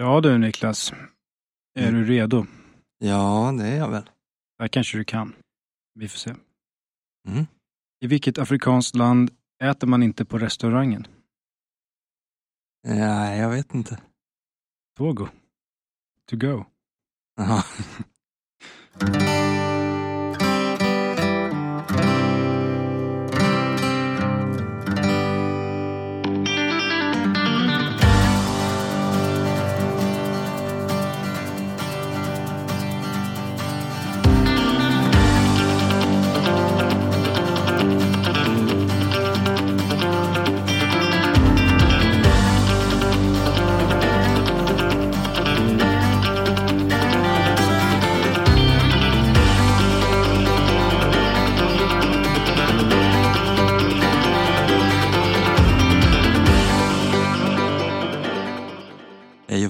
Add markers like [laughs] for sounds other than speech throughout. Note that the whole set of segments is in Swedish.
Ja du Niklas, är Mm. du redo? Ja, det är jag väl. Det här kanske du kan. Vi får se. Mm. I vilket afrikanskt land äter man inte på restaurangen? Nej, jag vet inte. Togo. To go. [laughs]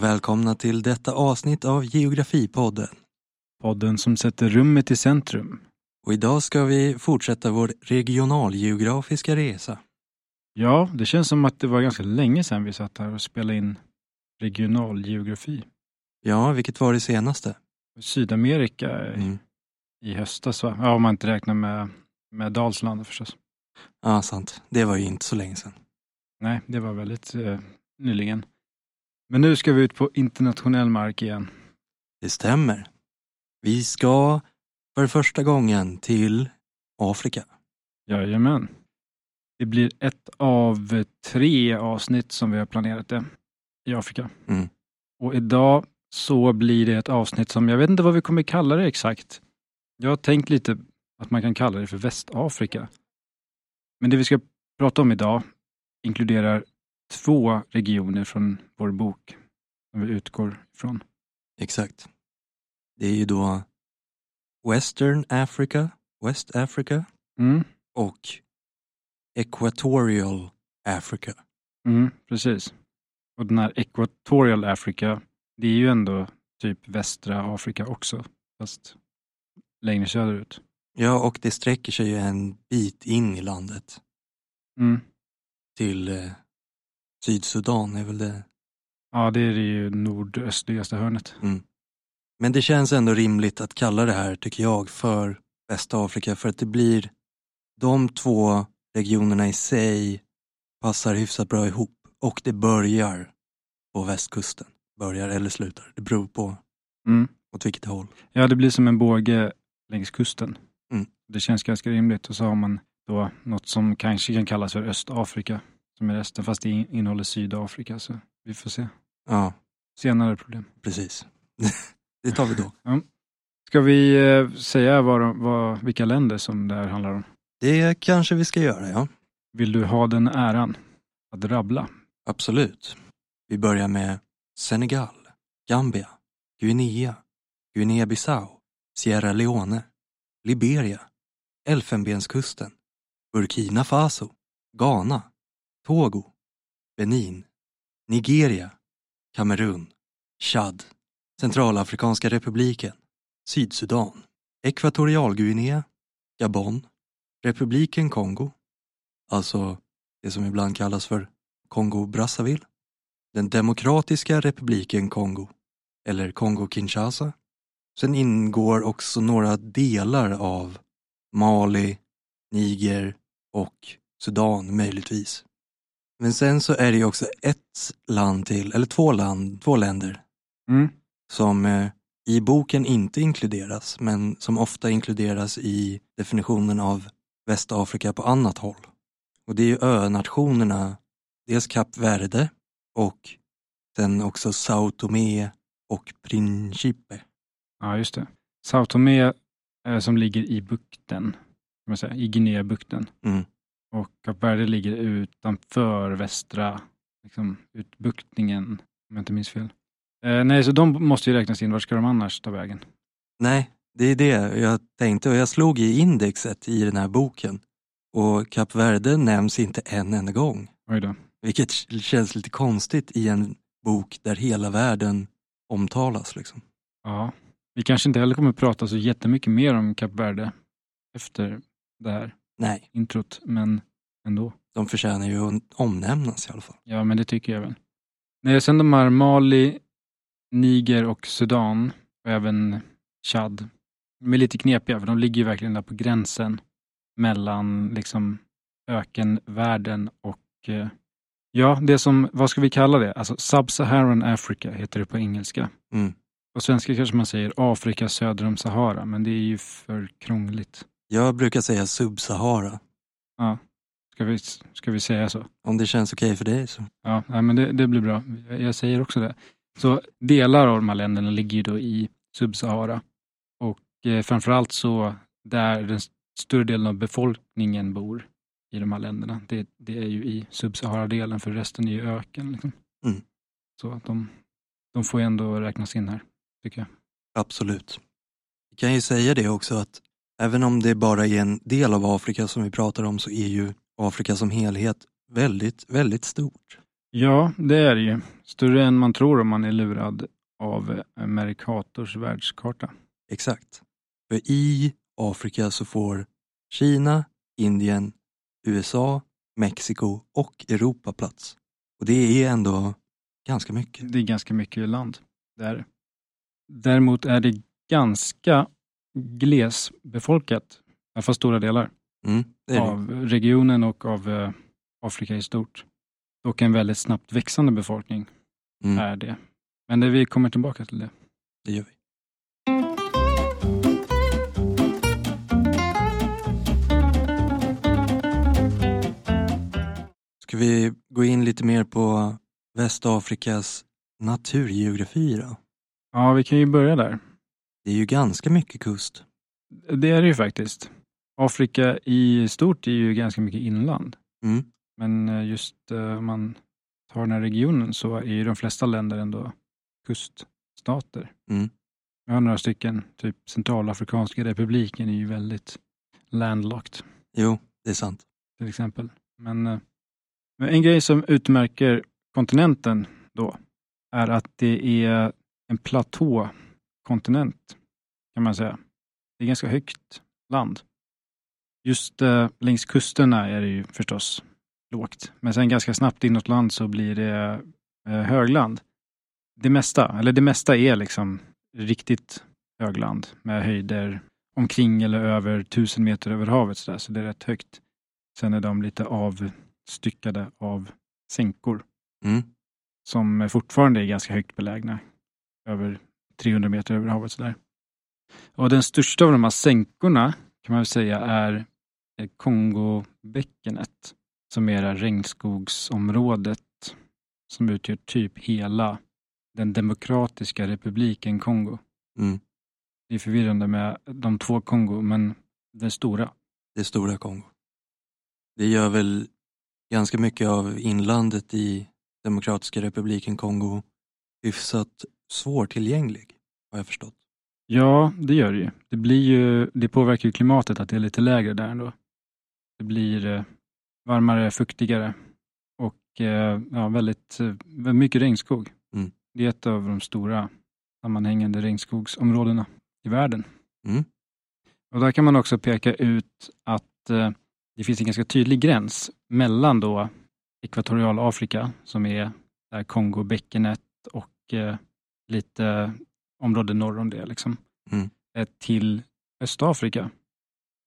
välkomna till detta avsnitt av Geografipodden. Podden som sätter rummet i centrum. Och idag ska vi fortsätta vår regionalgeografiska resa. Ja, det känns som att det var ganska länge sedan vi satt här och spelade in regionalgeografi. Ja, vilket var det senaste? Sydamerika Mm. i höstas va? Ja, om man inte räknar med, med Dalsland förstås. Ja, sant. Det var ju inte så länge sedan. Nej, det var väldigt eh, nyligen. Men nu ska vi ut på internationell mark igen. Det stämmer. Vi ska för första gången till Afrika. Jajamän. Det blir ett av tre avsnitt som vi har planerat det i Afrika. Mm. Och idag så blir det ett avsnitt som jag vet inte vad vi kommer kalla det exakt. Jag har tänkt lite att man kan kalla det för Västafrika. Men det vi ska prata om idag inkluderar två regioner från vår bok som vi utgår ifrån. Exakt. Det är ju då Western Africa, West Africa Mm, och Equatorial Africa. mm, precis. Och den här Equatorial Africa, det är ju ändå typ västra Afrika också, fast längre söderut. Ja, och det sträcker sig ju en bit in i landet Mm. till eh, Sydsudan är väl det. Ja, det är det ju nordöstligaste hörnet. Men det känns ändå rimligt att kalla det här, tycker jag, för Västafrika för att det blir de två regionerna i sig passar hyfsat bra ihop och det börjar på västkusten. Börjar eller slutar, det beror på Mm. åt vilket håll. Ja, det blir som en båge längs kusten. Mm. Det känns ganska rimligt. Och så har man då något som kanske kan kallas för Östafrika, som är resten, fast det in- innehåller Sydafrika. Så vi får se. Ja, Senare problem. precis. [laughs] det tar vi då. Ska vi eh, säga vad, vad, vilka länder som det här handlar om? Det kanske vi ska göra, ja. Vill du ha den äran att rabbla? Absolut. Vi börjar med Senegal, Gambia, Guinea, Guinea-Bissau, Sierra Leone, Liberia, Elfenbenskusten, Burkina Faso, Ghana, Togo, Benin, Nigeria, Kamerun, Chad, Centralafrikanska republiken, Sydsudan, Ekvatorialguinea, Gabon, Republiken Kongo, alltså det som ibland kallas för Kongo-Brazzaville, den Demokratiska republiken Kongo, eller Kongo-Kinshasa. Sen ingår också några delar av Mali, Niger och Sudan möjligtvis. Men sen så är det ju också ett land till, eller två, land, två länder Mm. som eh, i boken inte inkluderas, men som ofta inkluderas i definitionen av Västafrika på annat håll. Och det är ju önationerna, dels Kap Verde och sen också Sao Tomé och Principe. Ja, just det. Sao Tomé eh, som ligger i bukten, kan man säga, i Guinea-bukten. Mm. Och Kap Verde ligger utanför västra liksom, utbuktningen, om jag inte minns fel. Eh, nej, så de måste ju räknas in. Var ska de annars ta vägen? Nej, det är det jag tänkte och jag slog i indexet i den här boken och Kap Verde nämns inte en enda gång. Oj då. Vilket känns lite konstigt i en bok där hela världen omtalas. Liksom. Ja. Vi kanske inte heller kommer prata så jättemycket mer om Kap Verde efter det här Nej, introt, men ändå. de förtjänar ju att omnämnas i alla fall. Ja, men det tycker jag väl. Nej, sen de här Mali, Niger och Sudan och även Chad. De är lite knepiga för de ligger ju verkligen där på gränsen mellan liksom ökenvärlden och eh, ja, det som, vad ska vi kalla det? Alltså Sub-Saharan Africa heter det på engelska. Mm. På svenska kanske man säger Afrika söder om Sahara, men det är ju för krångligt. Jag brukar säga Sub-Sahara. Ja, ska vi, ska vi säga så? Om det känns okej för dig så. Ja, nej, men det, det blir bra. Jag, säger också det. Så delar av de här länderna ligger ju då i Sub-Sahara. Och eh, framförallt så där den större delen av befolkningen bor i de här länderna. Det, det är ju i Sub-Sahara-delen för resten är ju öken. Liksom. Mm. Så att de, de får ju ändå räknas in här, tycker jag. Absolut. Vi kan ju säga det också att även om det bara är en del av Afrika som vi pratar om så är ju Afrika som helhet väldigt, väldigt stort. Ja, det är det ju. Större än man tror om man är lurad av Mercators världskarta. Exakt. För i Afrika så får Kina, Indien, USA, Mexiko och Europa plats. Och det är ändå ganska mycket. Det är ganska mycket land. Det är det. Däremot är det ganska glesbefolkat, i alla fall stora delar, Mm, av regionen och av eh, Afrika i stort. Och en väldigt snabbt växande befolkning Mm, är det. Men det, vi kommer tillbaka till det. det gör vi. Ska vi gå in lite mer på Västafrikas naturgeografi då? Ja, vi kan ju börja där. Det är ju ganska mycket kust. Det är det ju faktiskt. Afrika i stort är ju ganska mycket inland. Mm. Men eh, just eh, om man tar den här regionen så är ju de flesta länder ändå kuststater. Mm. Vi har några stycken, typ Centralafrikanska republiken är ju väldigt landlocked Jo, det är sant. till exempel. Men, eh, men en grej som utmärker kontinenten då är att det är en platåkontinent kan man säga. Det är ganska högt land. Just eh, längs kusterna är det ju förstås lågt. Men sen ganska snabbt inåt land så blir det eh, högland. Det mesta, eller det mesta är liksom riktigt högland med höjder omkring eller över tusen meter över havet så, där, så det är rätt högt. Sen är de lite avstyckade av sänkor Mm. som fortfarande är ganska högt belägna. Över 300 meter över havet. Sådär. Och den största av de här sänkorna kan man väl säga är eh, Kongobäckenet som är det här regnskogsområdet som utgör typ hela den demokratiska republiken Kongo. Mm. Det är förvirrande med de två Kongo, men den stora. Det stora Kongo. Det gör väl ganska mycket av inlandet i Demokratiska republiken Kongo hyfsat svårtillgänglig, har jag förstått. Ja, det gör det ju. Det, blir ju, det påverkar ju klimatet att det är lite lägre där ändå. Det blir eh, varmare, fuktigare och eh, ja, väldigt, eh, väldigt mycket regnskog. Mm. Det är ett av de stora sammanhängande regnskogsområdena i världen. Mm. Och där kan man också peka ut att eh, det finns en ganska tydlig gräns mellan då Ekvatorialafrika som är där Kongobäckenet och eh, lite område norr om det, liksom, Mm. eh, till Östafrika.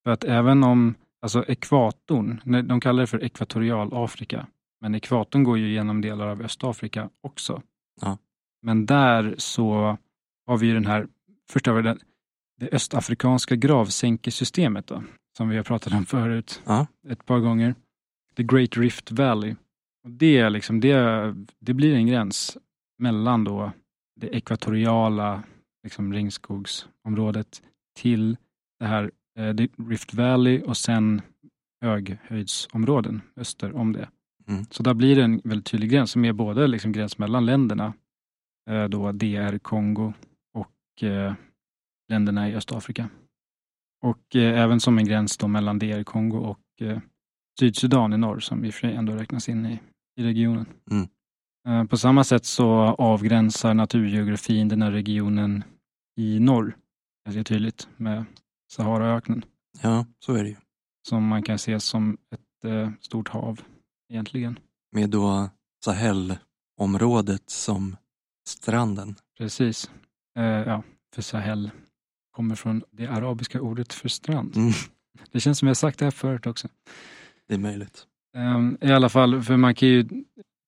För att även om, alltså ekvatorn, de kallar det för ekvatorialafrika, men ekvatorn går ju genom delar av Östafrika också. Ja. Men där så har vi ju den här, först har vi den, det östafrikanska gravsänkesystemet då, som vi har pratat om förut Ja. ett par gånger. The Great Rift Valley. Och det, liksom, det, det blir en gräns mellan då det ekvatoriala liksom regnskogsområdet till det här eh, Rift Valley och sen höghöjdsområden öster om det. Mm. Så där blir det en väldigt tydlig gräns som är både liksom gräns mellan länderna, eh, då DR Kongo och eh, länderna i Östafrika. Och eh, även som en gräns då mellan DR Kongo och Sydsudan i norr som i och för sig ändå räknas in i, i regionen. Mm. Eh, På samma sätt så avgränsar naturgeografin den här regionen i norr ganska tydligt med Saharaöknen ja, så är det ju. som man kan se som ett eh, stort hav egentligen. Med då Sahelområdet som stranden. Precis. Eh, ja, för Sahel kommer från det arabiska ordet för strand. Mm, [laughs] Det känns som jag sagt det här förut också. det är möjligt. Ehm, I alla fall, för man kan ju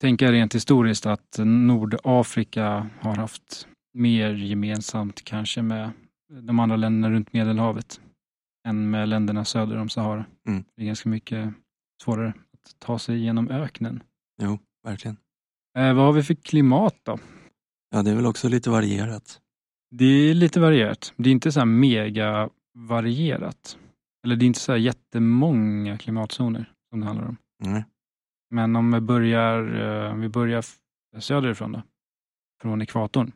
tänka rent historiskt att Nordafrika har haft mer gemensamt kanske med de andra länderna runt Medelhavet än med länderna söder om Sahara. Mm. Det är ganska mycket svårare att ta sig genom öknen. Jo, verkligen. Eh, vad har vi för klimat då? Ja, det är väl också lite varierat. Det är lite varierat. Det är inte så här mega varierat. Eller det är inte så här jättemånga klimatzoner som det handlar om. Nej. Men om vi börjar, eh, om vi börjar söderifrån då, från ekvatorn,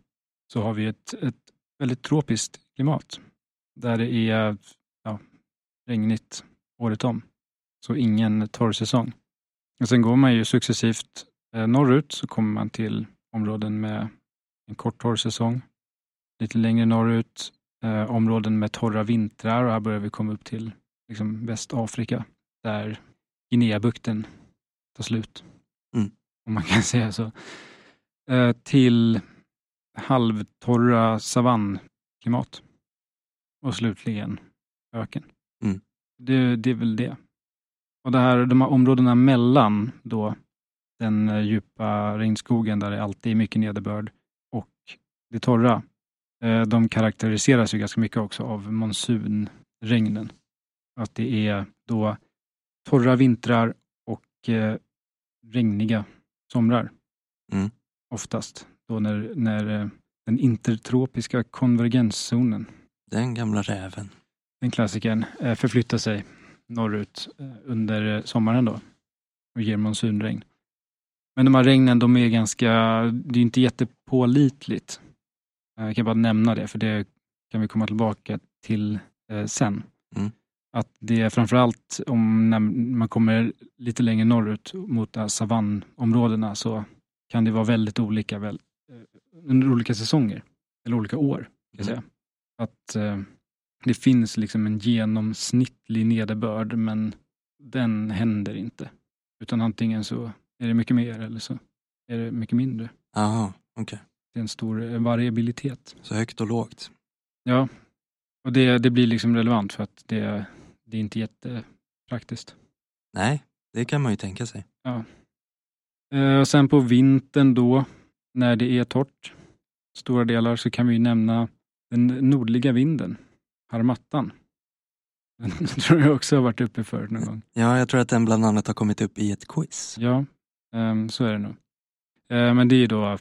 så har vi ett, ett väldigt tropiskt klimat. Där det är ja, regnigt året om. Så ingen torrsäsong. Och sen går man ju successivt eh, norrut så kommer man till områden med en kort torrsäsong. Lite längre norrut eh, områden med torra vintrar och här börjar vi komma upp till liksom, Västafrika där Guineabukten tar slut. Mm. Om man kan [laughs] säga så. Eh, till halvtorra savannklimat. Och slutligen öken. Mm. Det, det är väl det. Och det här, de här områdena mellan då den eh, djupa regnskogen där det alltid är mycket nederbörd och det torra, eh, de karaktäriseras ju ganska mycket också av monsunregnen. Att det är då torra vintrar och regniga somrar. Mm. Oftast då när, när eh, den intertropiska konvergenszonen, Den gamla räven. den klassikern, eh, förflyttar sig norrut eh, under sommaren då och ger monsunregn. Men de här regnen, de är ganska, det är inte jättepålitligt. Jag kan bara nämna det, för det kan vi komma tillbaka till sen. Mm. Att det är framförallt om när man kommer lite längre norrut mot savannområdena så kan det vara väldigt olika väl, eh, under olika säsonger, eller olika år. Kan jag Mm. säga. Att eh, det finns liksom en genomsnittlig nederbörd, men den händer inte. Utan antingen så är det mycket mer eller så är det mycket mindre. Jaha, okej. Det är en stor eh, variabilitet. Så högt och lågt. Ja, och det, det blir liksom relevant för att det, det är inte jättepraktiskt. Nej, det kan man ju tänka sig. Eh, och sen på vintern då, när det är torrt, stora delar, så kan vi ju nämna den nordliga vinden, harmattan. [laughs] Den tror jag också har varit uppe förut någon gång. Ja, jag tror att den bland annat har kommit upp i ett quiz. Ja, ehm, så är det nog. Eh, men det är då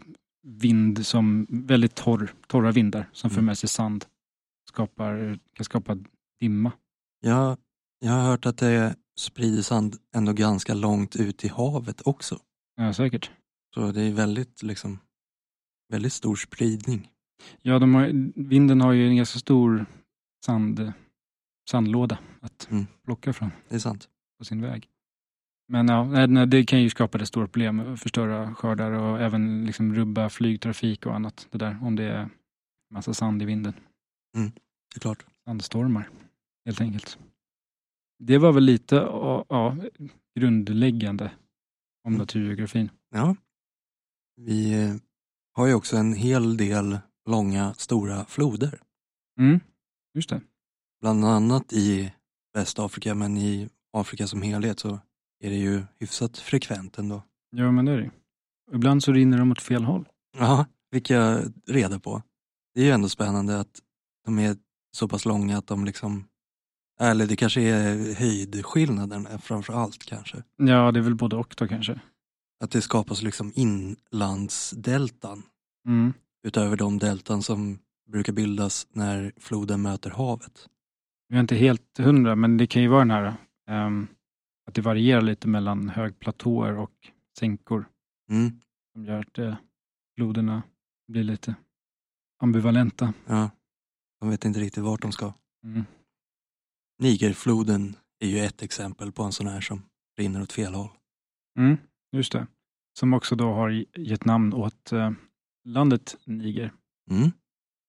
vind som, väldigt torr, torra vindar som för Mm. med sig sand. Skapar, kan skapa dimma. Ja, jag har hört att det sprider sand ändå ganska långt ut i havet också. Ja, säkert. Så det är väldigt, liksom, väldigt stor spridning. Ja, de har, vinden har ju en ganska stor sand, sandlåda att Mm. plocka från Det är sant. på sin väg. Men ja, det kan ju skapa det stora problem, förstöra skördar och även liksom rubba flygtrafik och annat. Det där, om det är massa sand i vinden. Det är klart. Sandstormar, helt enkelt. Det var väl lite ja, grundläggande om Mm. naturgeografin. Ja. Vi eh, har ju också en hel del långa, stora floder. Mm, just det. Bland annat i Västafrika, men i Afrika som helhet så är det ju hyfsat frekvent ändå. Ja, men det är det. Ibland så rinner de åt fel håll. Ja, fick jag reda på. Det är ju ändå spännande att de är så pass långa att de liksom, eller det kanske är höjdskillnaden framför allt kanske. Ja, det är väl både och då kanske. Att det skapas liksom inlandsdeltan Mm. utöver de deltan som brukar bildas när floden möter havet. Vi är inte helt hundra, men det kan ju vara den här ehm, att det varierar lite mellan högplatåer och sänkor Mm, som gör att eh, floderna blir lite ambivalenta. ja. De vet inte riktigt vart de ska. Mm. Nigerfloden är ju ett exempel på en sån här som rinner åt fel håll. Mm, just det. Som också då har gett namn åt eh, landet Niger. Mm,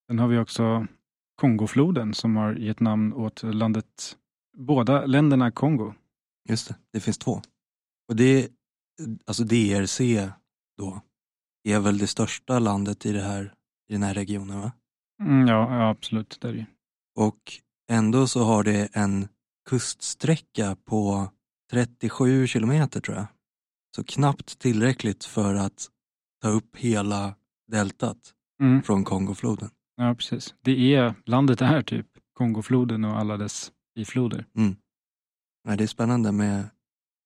Sen har vi också Kongofloden som har gett namn åt landet, båda länderna Kongo. just det, det finns två. Och det, alltså DRC då, är väl det största landet i, det här, i den här regionen va? Mm, ja, ja, absolut. Det är det. Och ändå så har det en kuststräcka på 37 kilometer tror jag. Så knappt tillräckligt för att ta upp hela deltat Mm. från Kongofloden. Ja, precis. Det är, landet är typ Kongofloden och alla dess bifloder. Nej, det är spännande med,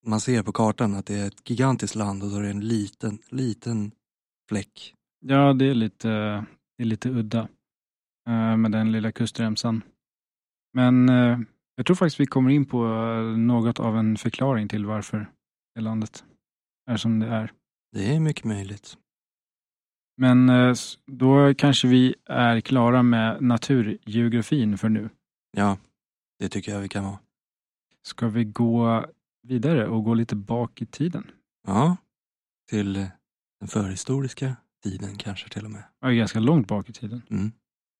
man ser på kartan att det är ett gigantiskt land och så är det en liten, liten fläck. Ja, det är lite, det är lite udda eh, med den lilla kustremsan. Men eh, jag tror faktiskt vi kommer in på eh, något av en förklaring till varför det landet är som det är. Det är mycket möjligt. Men eh, då kanske vi är klara med naturgeografin för nu. Ja, det tycker jag vi kan vara. Ska vi gå vidare och gå lite bak i tiden? Ja, till den förhistoriska tiden kanske till och med. Ja, ganska långt bak i tiden. Mm.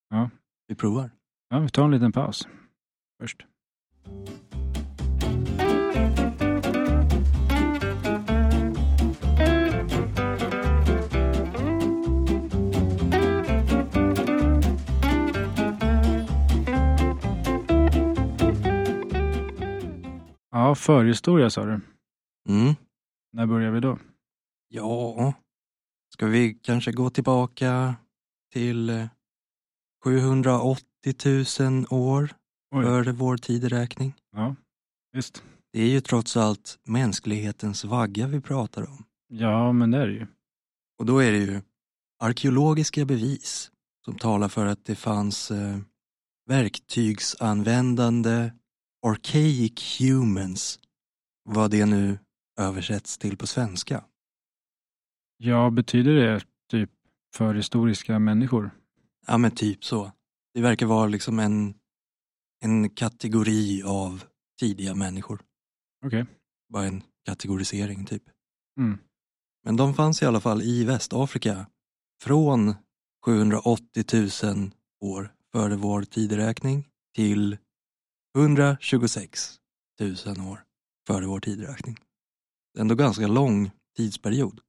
Ja. Vi provar. Ja, vi tar en liten paus först. Ja, förhistoria sa du. Mm. När börjar vi då? Ja, ska vi kanske gå tillbaka till eh, 780 000 år Oj. före vår tideräkning? Ja, visst. Det är ju trots allt mänsklighetens vagga vi pratar om. Ja, men det är det ju. Och då är det ju arkeologiska bevis som talar för att det fanns eh, verktygsanvändande archaic humans, vad det nu översätts till på svenska. Ja, betyder det typ förhistoriska människor? Ja men typ så. Det verkar vara liksom en, en kategori av tidiga människor. Okej. Bara en kategorisering typ. Mm. Men de fanns i alla fall i Västafrika från 780 000 år före vår tideräkning till 126 000 år före vår tideräkning. Det är ändå ganska lång tidsperiod.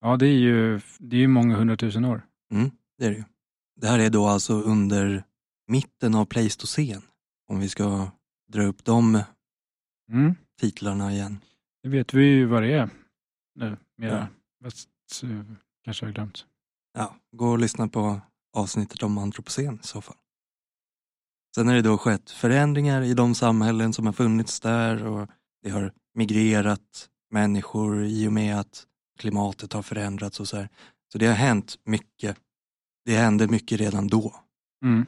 Ja, det är ju det är ju många hundratusen år. Mm, det är det ju. Det här är då alltså under mitten av Pleistocen, om vi ska dra upp de Mm. titlarna igen. Det vet vi ju vad det är nu. Mera. Ja. Eh, kanske har glömt. Ja, gå och lyssna på avsnittet om antropocen i så fall. Sen har det då skett förändringar i de samhällen som har funnits där och det har migrerat människor i och med att klimatet har förändrats och så här. Så det har hänt mycket. Det hände mycket redan då. Mm.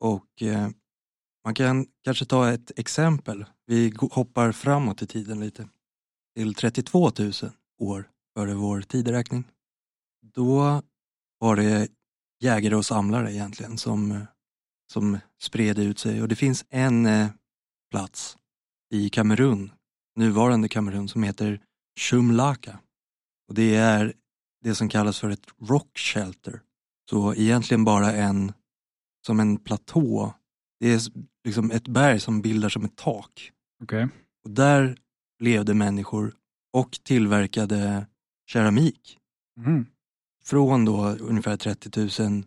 Och eh, man kan kanske ta ett exempel. Vi hoppar framåt i tiden lite. Till 32 000 år före vår tideräkning. Då var det jägare och samlare egentligen som, som spred ut sig. Och det finns en eh, plats i Kamerun, nuvarande Kamerun, som heter Shumlaka. Och det är det som kallas för ett rock shelter. Så egentligen bara en, som en platå. Det är liksom ett berg som bildar som ett tak. Okej. Och där levde människor och tillverkade keramik Mm. från då ungefär 30 000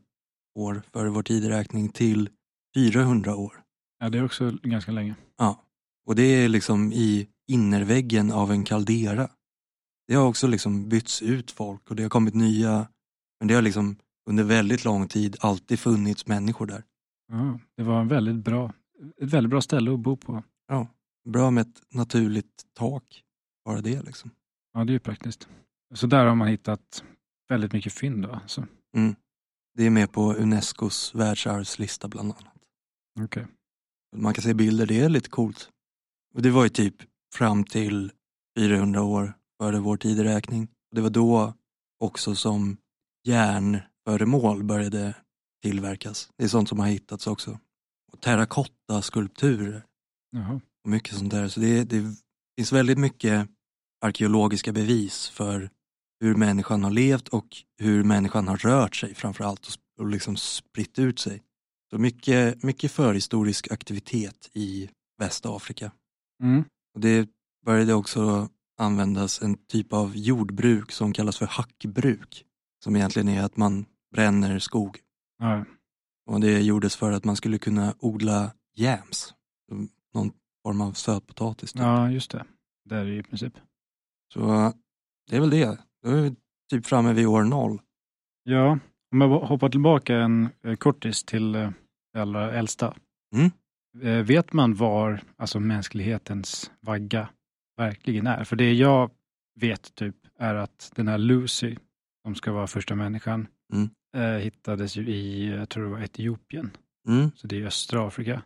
år före vår tideräkning till 400 år. Ja, det är också ganska länge. Ja. Och det är liksom i innerväggen av en kaldera. Det har också liksom bytts ut folk och det har kommit nya, men det har liksom under väldigt lång tid alltid funnits människor där. Ja, det var en väldigt bra, ett väldigt bra ställe att bo på. Bra med ett naturligt tak, bara det liksom. Ja, det är ju praktiskt. Så där har man hittat väldigt mycket fynd. Då, alltså. Det är med på Unescos världsarvslista bland annat. Okej. Man kan se bilder, det är lite coolt. Och det var ju typ fram till 400 år före vår tideräkning. Det var då också som järnföremål började tillverkas. Det är sånt som har hittats också. Och terrakotta-skulpturer och mycket sånt där. Så det, det finns väldigt mycket arkeologiska bevis för hur människan har levt och hur människan har rört sig framförallt och, och liksom spritt ut sig. Så mycket, mycket förhistorisk aktivitet i Västafrika. Mm. Och det började också användas en typ av jordbruk som kallas för hackbruk. som egentligen är att man bränner skog. Ja, Och det gjordes för att man skulle kunna odla jams, någon form av sötpotatis. Typ. ja just det. Det är det i princip. Så det är väl det. Då är vi typ framme vid år noll. Ja, om jag hoppar tillbaka en eh, kortis till eh, det allra äldsta. Mm. Eh, Vet man var alltså mänsklighetens vagga verkligen är? För det jag vet typ är att den här Lucy, som ska vara första människan, Mm. Eh, hittades ju i, jag tror det var Etiopien, Mm. så det är östra Afrika.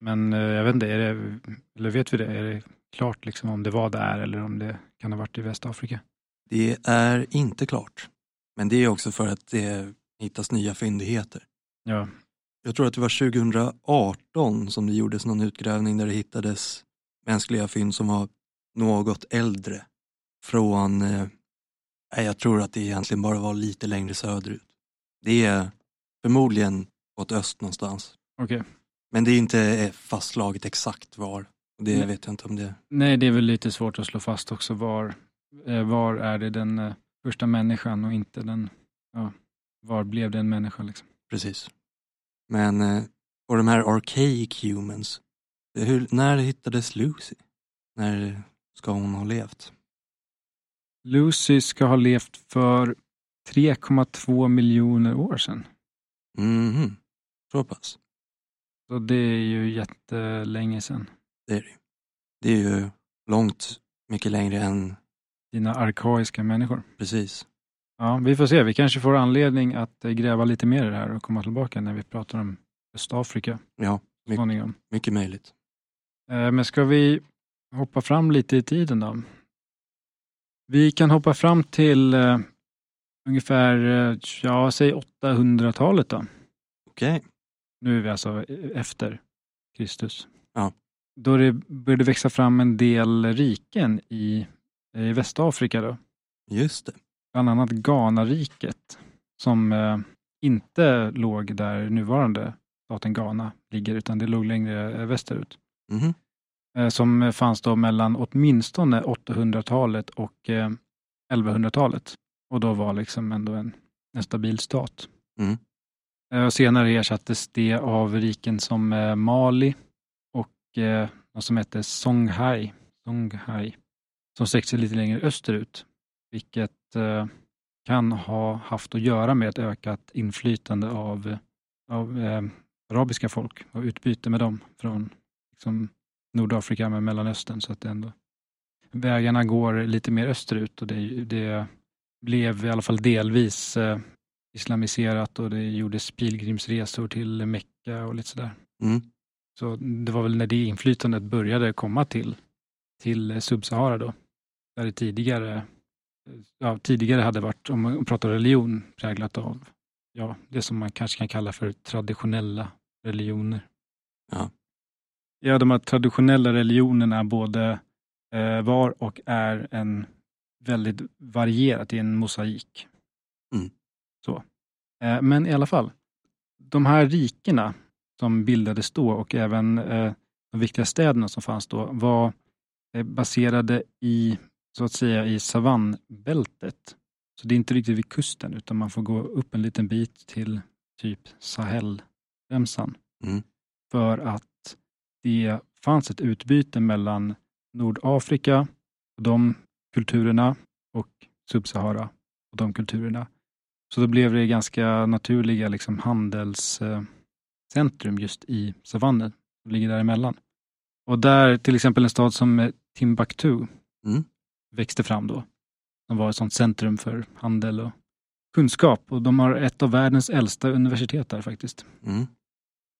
Men eh, jag vet inte, är det, eller vet vi det? Är det klart liksom om det var där eller om det kan ha varit i Västafrika? Det är inte klart. Men det är också för att det hittas nya fyndigheter. Ja, Jag tror att det var 2018 som det gjordes någon utgrävning där det hittades mänskliga fynd som var något äldre. Från, eh, jag tror att det egentligen bara var lite längre söderut. Det är förmodligen åt öst någonstans. okej. Men det är inte eh, fastslaget exakt var. Det Nej. vet jag inte om det Nej, det är väl lite svårt att slå fast också var, eh, var är det den eh, första människan och inte den, ja, var blev det en människa liksom? precis. Men, och de här archaic humans, hur, när hittades Lucy? När ska hon ha levt? Lucy ska ha levt för 3,2 miljoner år sedan. Mhm, så pass. Så det är ju jättelänge sedan. Det är det. Det är ju långt mycket längre än Dina arkaiska människor. precis. Ja, vi får se. Vi kanske får anledning att eh, gräva lite mer i det här och komma tillbaka när vi pratar om Östafrika Ja, mycket, mycket möjligt. Eh, Men ska vi hoppa fram lite i tiden då? Vi kan hoppa fram till eh, ungefär, eh, ja, säg 800-talet då. Okej. Nu är vi alltså efter Kristus. Ja. Då det började växa fram en del riken i, i Västafrika då. Just det. Bland annat Ghana-riket som eh, inte låg där nuvarande staten Ghana ligger utan det låg längre eh, västerut. Mhm. eh, som fanns då mellan åtminstone 800-talet och eh, 1100-talet. Och då var liksom ändå en, en stabil stat. Mm. Eh, senare ersattes det av riken som eh, Mali och eh, vad som hette Songhai, Songhai som sträckte sig lite längre österut, vilket eh, kan ha haft att göra med ett ökat inflytande av, av eh, arabiska folk och utbyte med dem från liksom, Nordafrika med Mellanöstern så att ändå vägarna går lite mer österut och det, det blev i alla fall delvis eh, islamiserat och det gjordes pilgrimsresor till Mecka och lite sådär. Mm. Så det var väl när det inflytandet började komma till, till eh, Subsahara då. Där det tidigare, ja, tidigare hade varit, om man pratar religion, präglat av ja, det som man kanske kan kalla för traditionella religioner. Ja. Ja, de här traditionella religionerna både eh, var och är en väldigt varierat i en mosaik. Mm. Så. Eh, men i alla fall, de här rikena som bildades då och även eh, de viktiga städerna som fanns då var eh, baserade i, så att säga, i savannbältet. Så det är inte riktigt vid kusten utan man får gå upp en liten bit till typ Sahelremsan. Mm. För att det fanns ett utbyte mellan Nordafrika och de kulturerna och Subsahara och de kulturerna. Så då blev det ganska naturliga liksom, handelscentrum just i savannen som ligger däremellan. Och där till exempel en stad som eh, Timbuktu Mm. växte fram då. Som var ett sånt centrum för handel och kunskap. Och de har ett av världens äldsta universitet där faktiskt. Mm.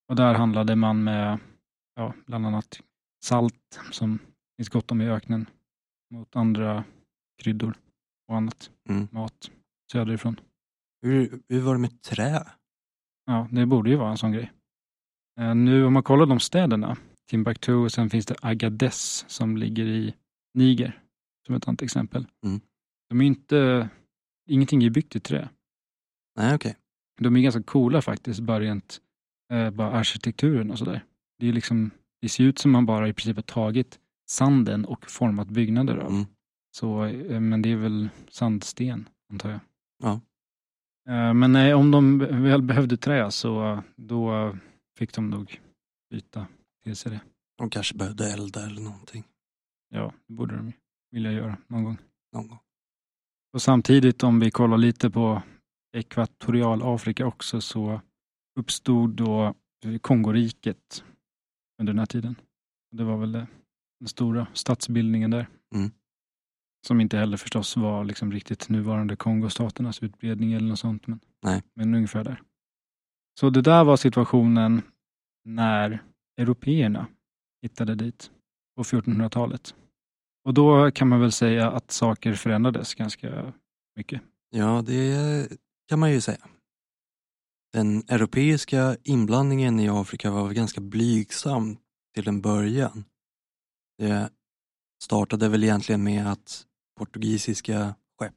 Och där handlade man med ja, bland annat salt som finns gott om i öknen mot andra kryddor och annat Mm. mat söderifrån. Hur, hur var det med trä? Ja, det borde ju vara en sån grej. Eh, nu om man kollar de städerna, Timbuktu och sen finns det Agadez som ligger i Niger som ett annat exempel. Mm. De är inte, ingenting är byggt i trä. Nej, okej. De är ganska coola faktiskt, bara rent eh, bara arkitekturen och sådär. Det, är liksom, det ser ut som man bara i princip har tagit sanden och format byggnader av. Mm. Så, eh, men det är väl sandsten, antar jag. Ja. Eh, Men nej, om de väl behövde trä så då fick de nog byta till sig det. De kanske behövde elda eller någonting Ja, det borde de vilja göra någon gång. någon gång. Och samtidigt om vi kollar lite på Ekvatorialafrika också så uppstod då Kongoriket under den här tiden. Det var väl det, den stora statsbildningen där. Mm. Som inte heller förstås var liksom riktigt nuvarande Kongostaternas utbredning eller något sånt. Men, Nej. men ungefär där. Så det där var situationen när européerna hittade dit på 1400-talet. Och då kan man väl säga att saker förändrades ganska mycket. Ja, det kan man ju säga. Den europeiska inblandningen i Afrika var ganska blygsam till en början. Det startade väl egentligen med att portugisiska skepp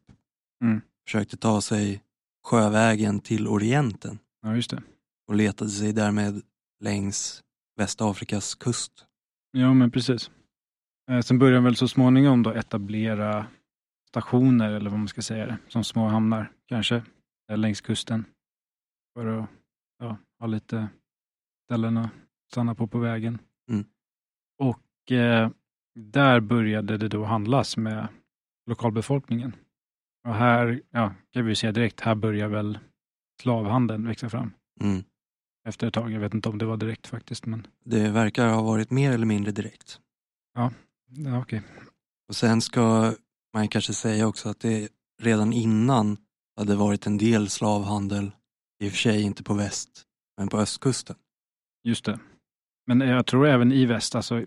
Mm. försökte ta sig sjövägen till Orienten Ja, just det. och letade sig därmed längs Västafrikas kust. Ja, men precis. Eh, Sen började de väl så småningom då etablera stationer, eller vad man ska säga det, som små hamnar kanske, längs kusten. För att ja, ha lite ställen att stanna på på vägen. Mm. Och där började det då handlas med lokalbefolkningen. Och här, ja, kan vi säga direkt, här börjar väl slavhandeln växa fram Mm. efter ett tag. Jag vet inte om det var direkt faktiskt, men Det verkar ha varit mer eller mindre direkt. ja, okej. Och sen ska man kanske säga också att det redan innan hade varit en del slavhandel, i och för sig inte på väst, men på östkusten. Just det. Men jag tror även i väst, alltså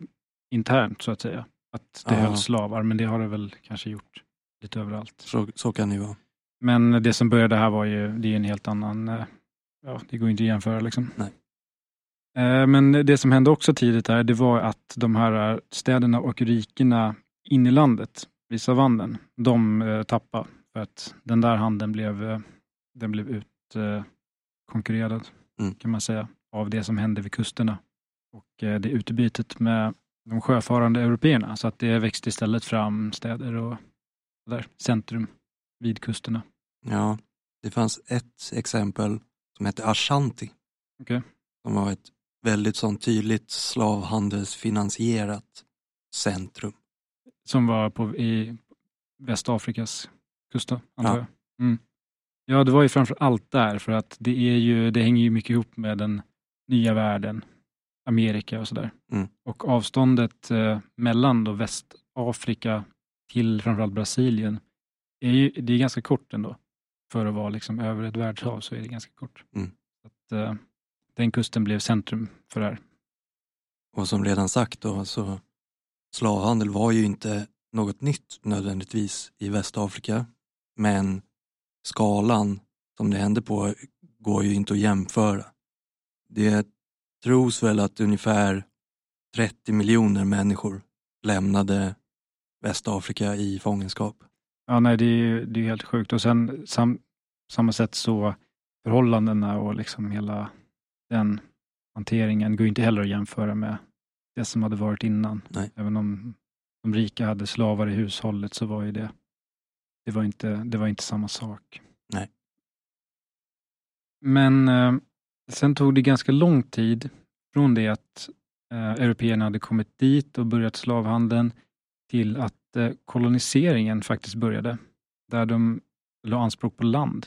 internt så att säga, att det Ja. hölls slavar, men det har det väl kanske gjort lite överallt. Så, så kan det ju vara. Men det som började här var ju, det är en helt annan, eh, ja, det går inte att jämföra liksom. Nej. Eh, Men det som hände också tidigt där, det var att de här städerna och rikena in i landet, vid savannen, de eh, tappade för att den där handeln blev, eh, den blev utkonkurrerad, Mm. kan man säga, av det som hände vid kusterna. Och eh, det utbytet med de sjöfarande européerna, så att det växte istället fram städer och där, centrum vid kusterna. Ja, det fanns ett exempel som hette Ashanti. Okej. Som var ett väldigt sånt tydligt slavhandelsfinansierat centrum. Som var på, i Västafrikas kust antar Ja. jag. Mm. Ja, det var ju framför allt där, för att det, är ju, det hänger ju mycket ihop med den nya världen, Amerika och sådär. Mm. Och avståndet eh, mellan då Västafrika till framförallt Brasilien, är ju, det är ganska kort ändå. För att vara liksom över ett världshav så är det ganska kort. Mm. Att, eh, den kusten blev centrum för det här. Och som redan sagt då, så slavhandel var ju inte något nytt nödvändigtvis i Västafrika. Men skalan som det hände på går ju inte att jämföra. Det tros väl att ungefär 30 miljoner människor lämnade Västafrika i fångenskap. Ja, nej, det är ju det är helt sjukt. Och sen sam, samma sätt så förhållandena och liksom hela den hanteringen går inte heller att jämföra med det som hade varit innan. Nej. Även om de rika hade slavar i hushållet så var ju det, det var inte, det var inte samma sak. Nej. Men eh, sen tog det ganska lång tid från det att eh, européerna hade kommit dit och börjat slavhandeln till att eh, koloniseringen faktiskt började. Där de la anspråk på land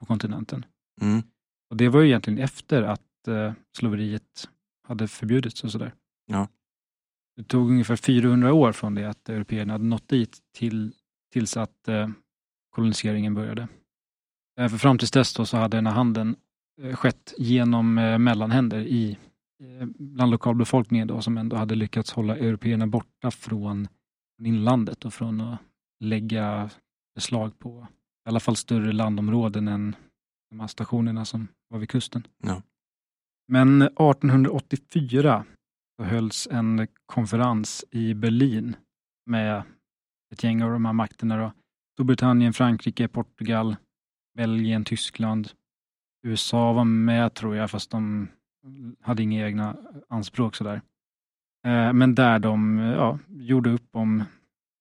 på kontinenten. Mm. Och Det var ju egentligen efter att eh, slaveriet hade förbjudits och sådär. Ja. Det tog ungefär 400 år från det att européerna hade nått dit till, tills att eh, koloniseringen började. Eh, för fram tills dess så hade den här handeln skett genom eh, mellanhänder i, eh, bland lokalbefolkningen då, som ändå hade lyckats hålla européerna borta från inlandet och från att lägga beslag på i alla fall större landområden än de här stationerna som var vid kusten. Ja. Men 1884 så hölls en konferens i Berlin med ett gäng av de här makterna. Då. Storbritannien, Frankrike, Portugal, Belgien, Tyskland. USA var med tror jag, fast de hade inga egna anspråk sådär. Eh, Men där de ja, gjorde upp om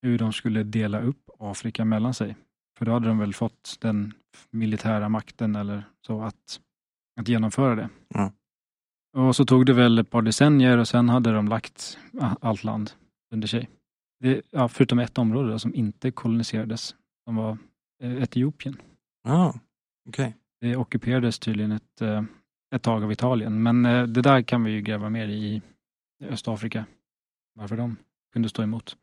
hur de skulle dela upp Afrika mellan sig. För då hade de väl fått den militära makten eller så att, att genomföra det. Ja. Och så tog det väl ett par decennier och sen hade de lagt allt land under sig. Det, ja, förutom ett område då, som inte koloniserades, som var eh, Etiopien. Ja, okej. Det ockuperades tydligen ett, eh, ett tag av Italien, men eh, det där kan vi ju gräva mer i Östafrika. Varför de kunde stå emot.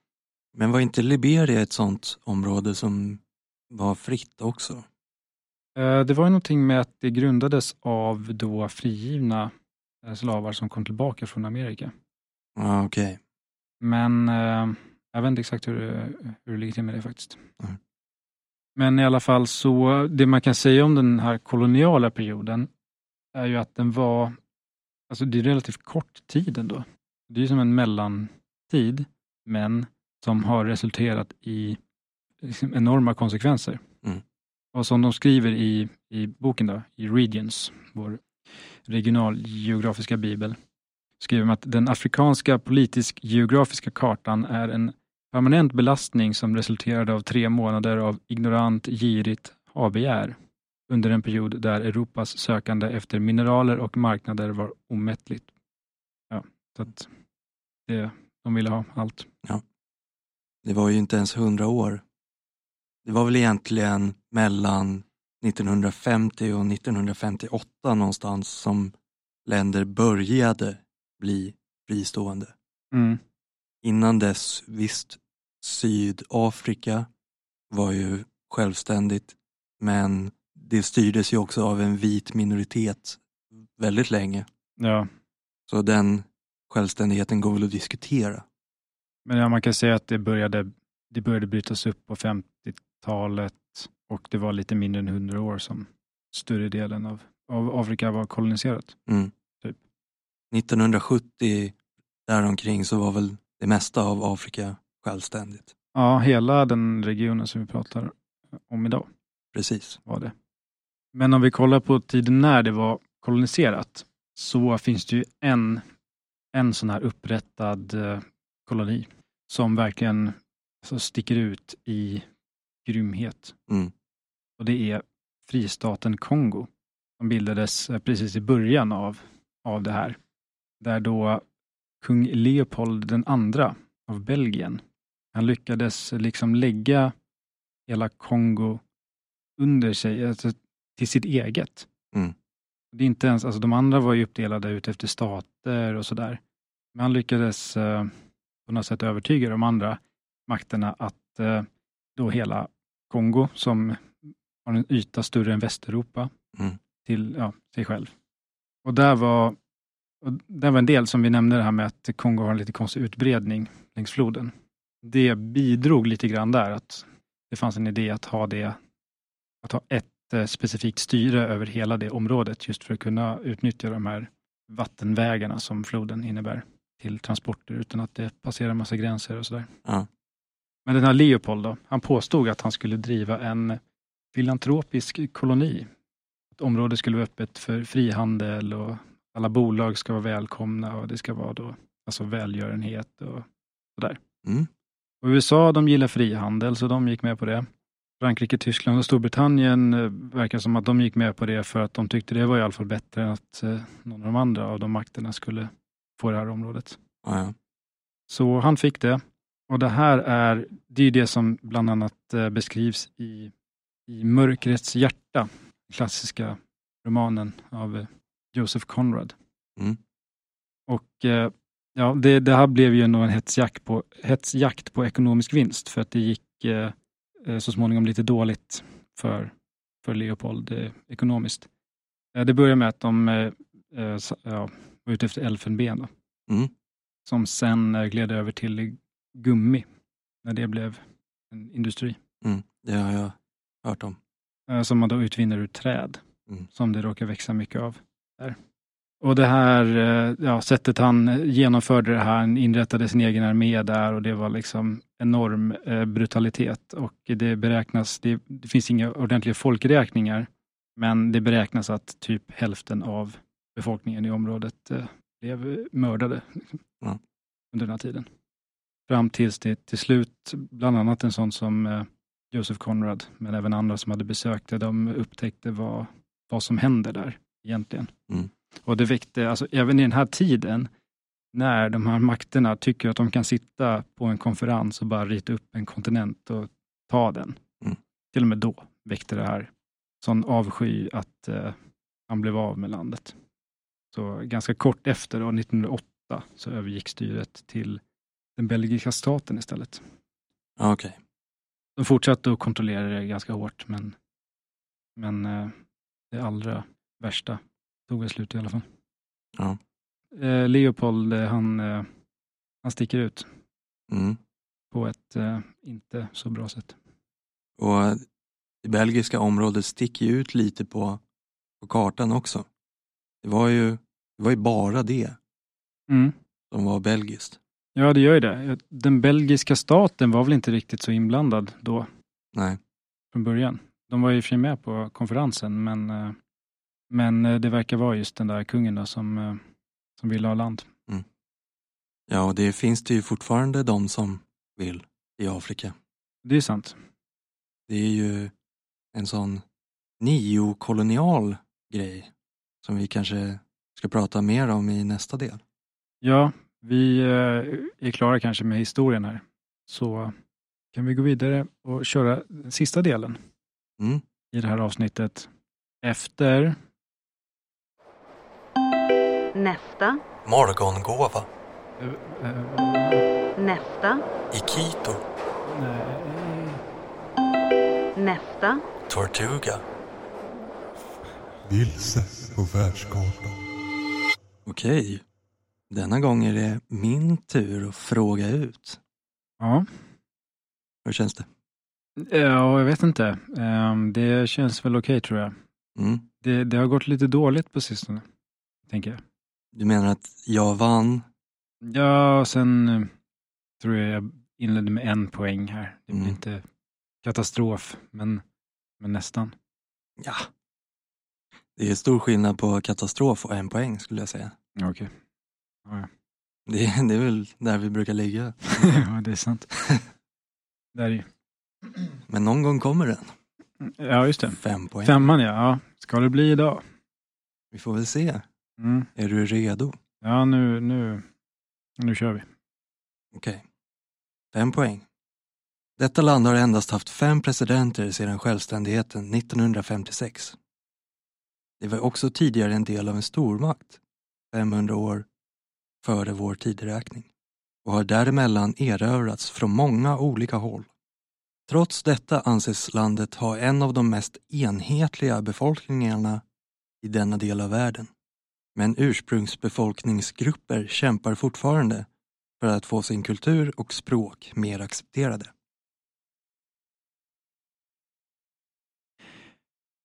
Men var inte Liberia ett sånt område som var fritt också? Eh, Det var ju någonting med att det grundades av då frigivna slavar som kom tillbaka från Amerika. Ja, okej. Men eh, jag vet inte exakt hur, hur det ligger till med det faktiskt. Nej. Men i alla fall så, det man kan säga om den här koloniala perioden är ju att den var, alltså det är relativt kort tid ändå. Det är som en mellantid, men som har resulterat i liksom enorma konsekvenser. Mm. Och som de skriver i, i boken då, i Regions, vår regionalgeografiska bibel, skriver de att den afrikanska politisk-geografiska kartan är en permanent belastning som resulterade av tre månader av ignorant, girigt havbegär under en period där Europas sökande efter mineraler och marknader var omättligt. Ja, så att det, de ville ha allt. Det var ju inte ens hundra år. Det var väl egentligen mellan 1950 och 1958 någonstans som länder började bli fristående. Mm. Innan dess, visst, Sydafrika var ju självständigt, men det styrdes ju också av en vit minoritet väldigt länge. Ja, Så den självständigheten går väl att diskutera. men ja, man kan säga att det började, det började brytas upp på 50-talet och det var lite mindre än 100 år som större delen av, av Afrika var koloniserat. Mm. Typ. 1970 däromkring så var väl det mesta av Afrika självständigt. Ja, hela den regionen som vi pratar om idag Precis. var det. Men om vi kollar på tiden när det var koloniserat så finns det ju en, en sån här upprättad eh, koloni som verkligen alltså, sticker ut i grymhet. Mm. Och det är fristaten Kongo som bildades eh, precis i början av, av det här. Där då kung Leopold den andra av Belgien, han lyckades liksom lägga hela Kongo under sig, alltså till sitt eget. Mm. Det är inte ens, alltså de andra var ju uppdelade ut efter stater och sådär. Men han lyckades eh, på något sätt övertyga de andra makterna att eh, då hela Kongo, som har en yta större än Västeuropa, Mm. till ja, sig själv. Och där var, och där var en del som vi nämnde det här med att Kongo har en lite konstig utbredning längs floden. Det bidrog lite grann där, att det fanns en idé att ha det, att ha ett eh, specifikt styre över hela det området, just för att kunna utnyttja de här vattenvägarna som floden innebär till transporter utan att det passerar massa gränser och sådär. Ja. Men den här Leopold då, han påstod att han skulle driva en filantropisk koloni. Att området skulle vara öppet för frihandel och alla bolag ska vara välkomna och det ska vara då alltså välgörenhet och sådär. Mm. Och USA de gillar frihandel så de gick med på det. Frankrike, Tyskland och Storbritannien eh, verkar som att de gick med på det för att de tyckte det var i alla fall bättre än att eh, någon av de andra av de makterna skulle få det här området. Ja, ja. Så han fick det. Och det här är, det är det som bland annat eh, beskrivs i, i Mörkrets hjärta, klassiska romanen av Joseph Conrad. Mm. Och eh, ja, det, det här blev ju nog en hetsjakt på, hetsjakt på ekonomisk vinst för att det gick eh, eh, så småningom lite dåligt för, för Leopold eh, ekonomiskt. Eh, det började med att de eh, eh, ja, var ute efter elfenben. Mm. som sen eh, gled över till gummi när det blev en industri Mm. Det har jag hört om. eh, som man då utvinner ur träd Mm. som det råkar växa mycket av. Där. Och det här eh, ja, sättet han genomförde det här, han inrättade sin egen armé där och det var liksom enorm eh, brutalitet och det beräknas, det, det finns inga ordentliga folkräkningar, men det beräknas att typ hälften av befolkningen i området eh, blev mördade Ja. under den här tiden. Fram tills det till slut, bland annat en sån som Joseph Conrad, men även andra som hade besökt det, de upptäckte vad, vad som händer där egentligen. Mm. Och det väckte, alltså även i den här tiden, när de här makterna tycker att de kan sitta på en konferens och bara rita upp en kontinent och ta den. Mm. Till och med då väckte det här sån avsky att eh, han blev av med landet. Så ganska kort efter, då, 1908, så övergick styret till den belgiska staten istället. Ja, Okej. De fortsatte att kontrollera det ganska hårt, men, men eh, det allra värsta tog väl slut i alla fall. Ja. Eh, Leopold, eh, han, eh, han sticker ut Mm. på ett eh, inte så bra sätt. Och det belgiska området sticker ut lite på, på kartan också. Det var, ju, det var ju bara det Mm. som var belgiskt. Ja, det gör ju det. Den belgiska staten var väl inte riktigt så inblandad då, Nej. från början. De var ju i och för sig med på konferensen, men, eh, men eh, det verkar vara just den där kungen då som, eh, som ville ha land. Ja, och det finns det ju fortfarande de som vill i Afrika. Det är sant. Det är ju en sån neokolonial grej som vi kanske ska prata mer om i nästa del. Ja, vi eh, är klara kanske med historien här. Så kan vi gå vidare och köra den sista delen Mm. i det här avsnittet. Efter Nästa, Morgongåva nästa, i Quito, nej, nästa, Tortuga. Vilse på världskartan. Okej, denna gång är det min tur att fråga ut. ja. Hur känns det? ja, jag vet inte. Ehm, Det känns väl okej tror jag. Mm. Det, det har gått lite dåligt på sistone, tänker jag. Du menar att jag vann? Ja, och sen eh, tror jag jag inledde med en poäng här. Det blir Mm. inte katastrof, men, men nästan. Ja. Det är stor skillnad på katastrof och en poäng skulle jag säga. Ja, Okej. Det är, det är väl där vi brukar ligga. [laughs] ja, det är sant. Där är. Men någon gång kommer den. Ja, just det. Fem poäng. Femman ja. ja. Ska det bli idag? Vi får väl se. Mm. Är du redo? Ja, nu, nu, nu kör vi. Okej. Fem poäng. Detta land har endast haft fem presidenter sedan självständigheten 1956. Det var också tidigare en del av en stormakt, 500 år före vår tideräkning, och har däremellan erövrats från många olika håll. Trots detta anses landet ha en av de mest enhetliga befolkningarna i denna del av världen. Men ursprungsbefolkningsgrupper kämpar fortfarande för att få sin kultur och språk mer accepterade.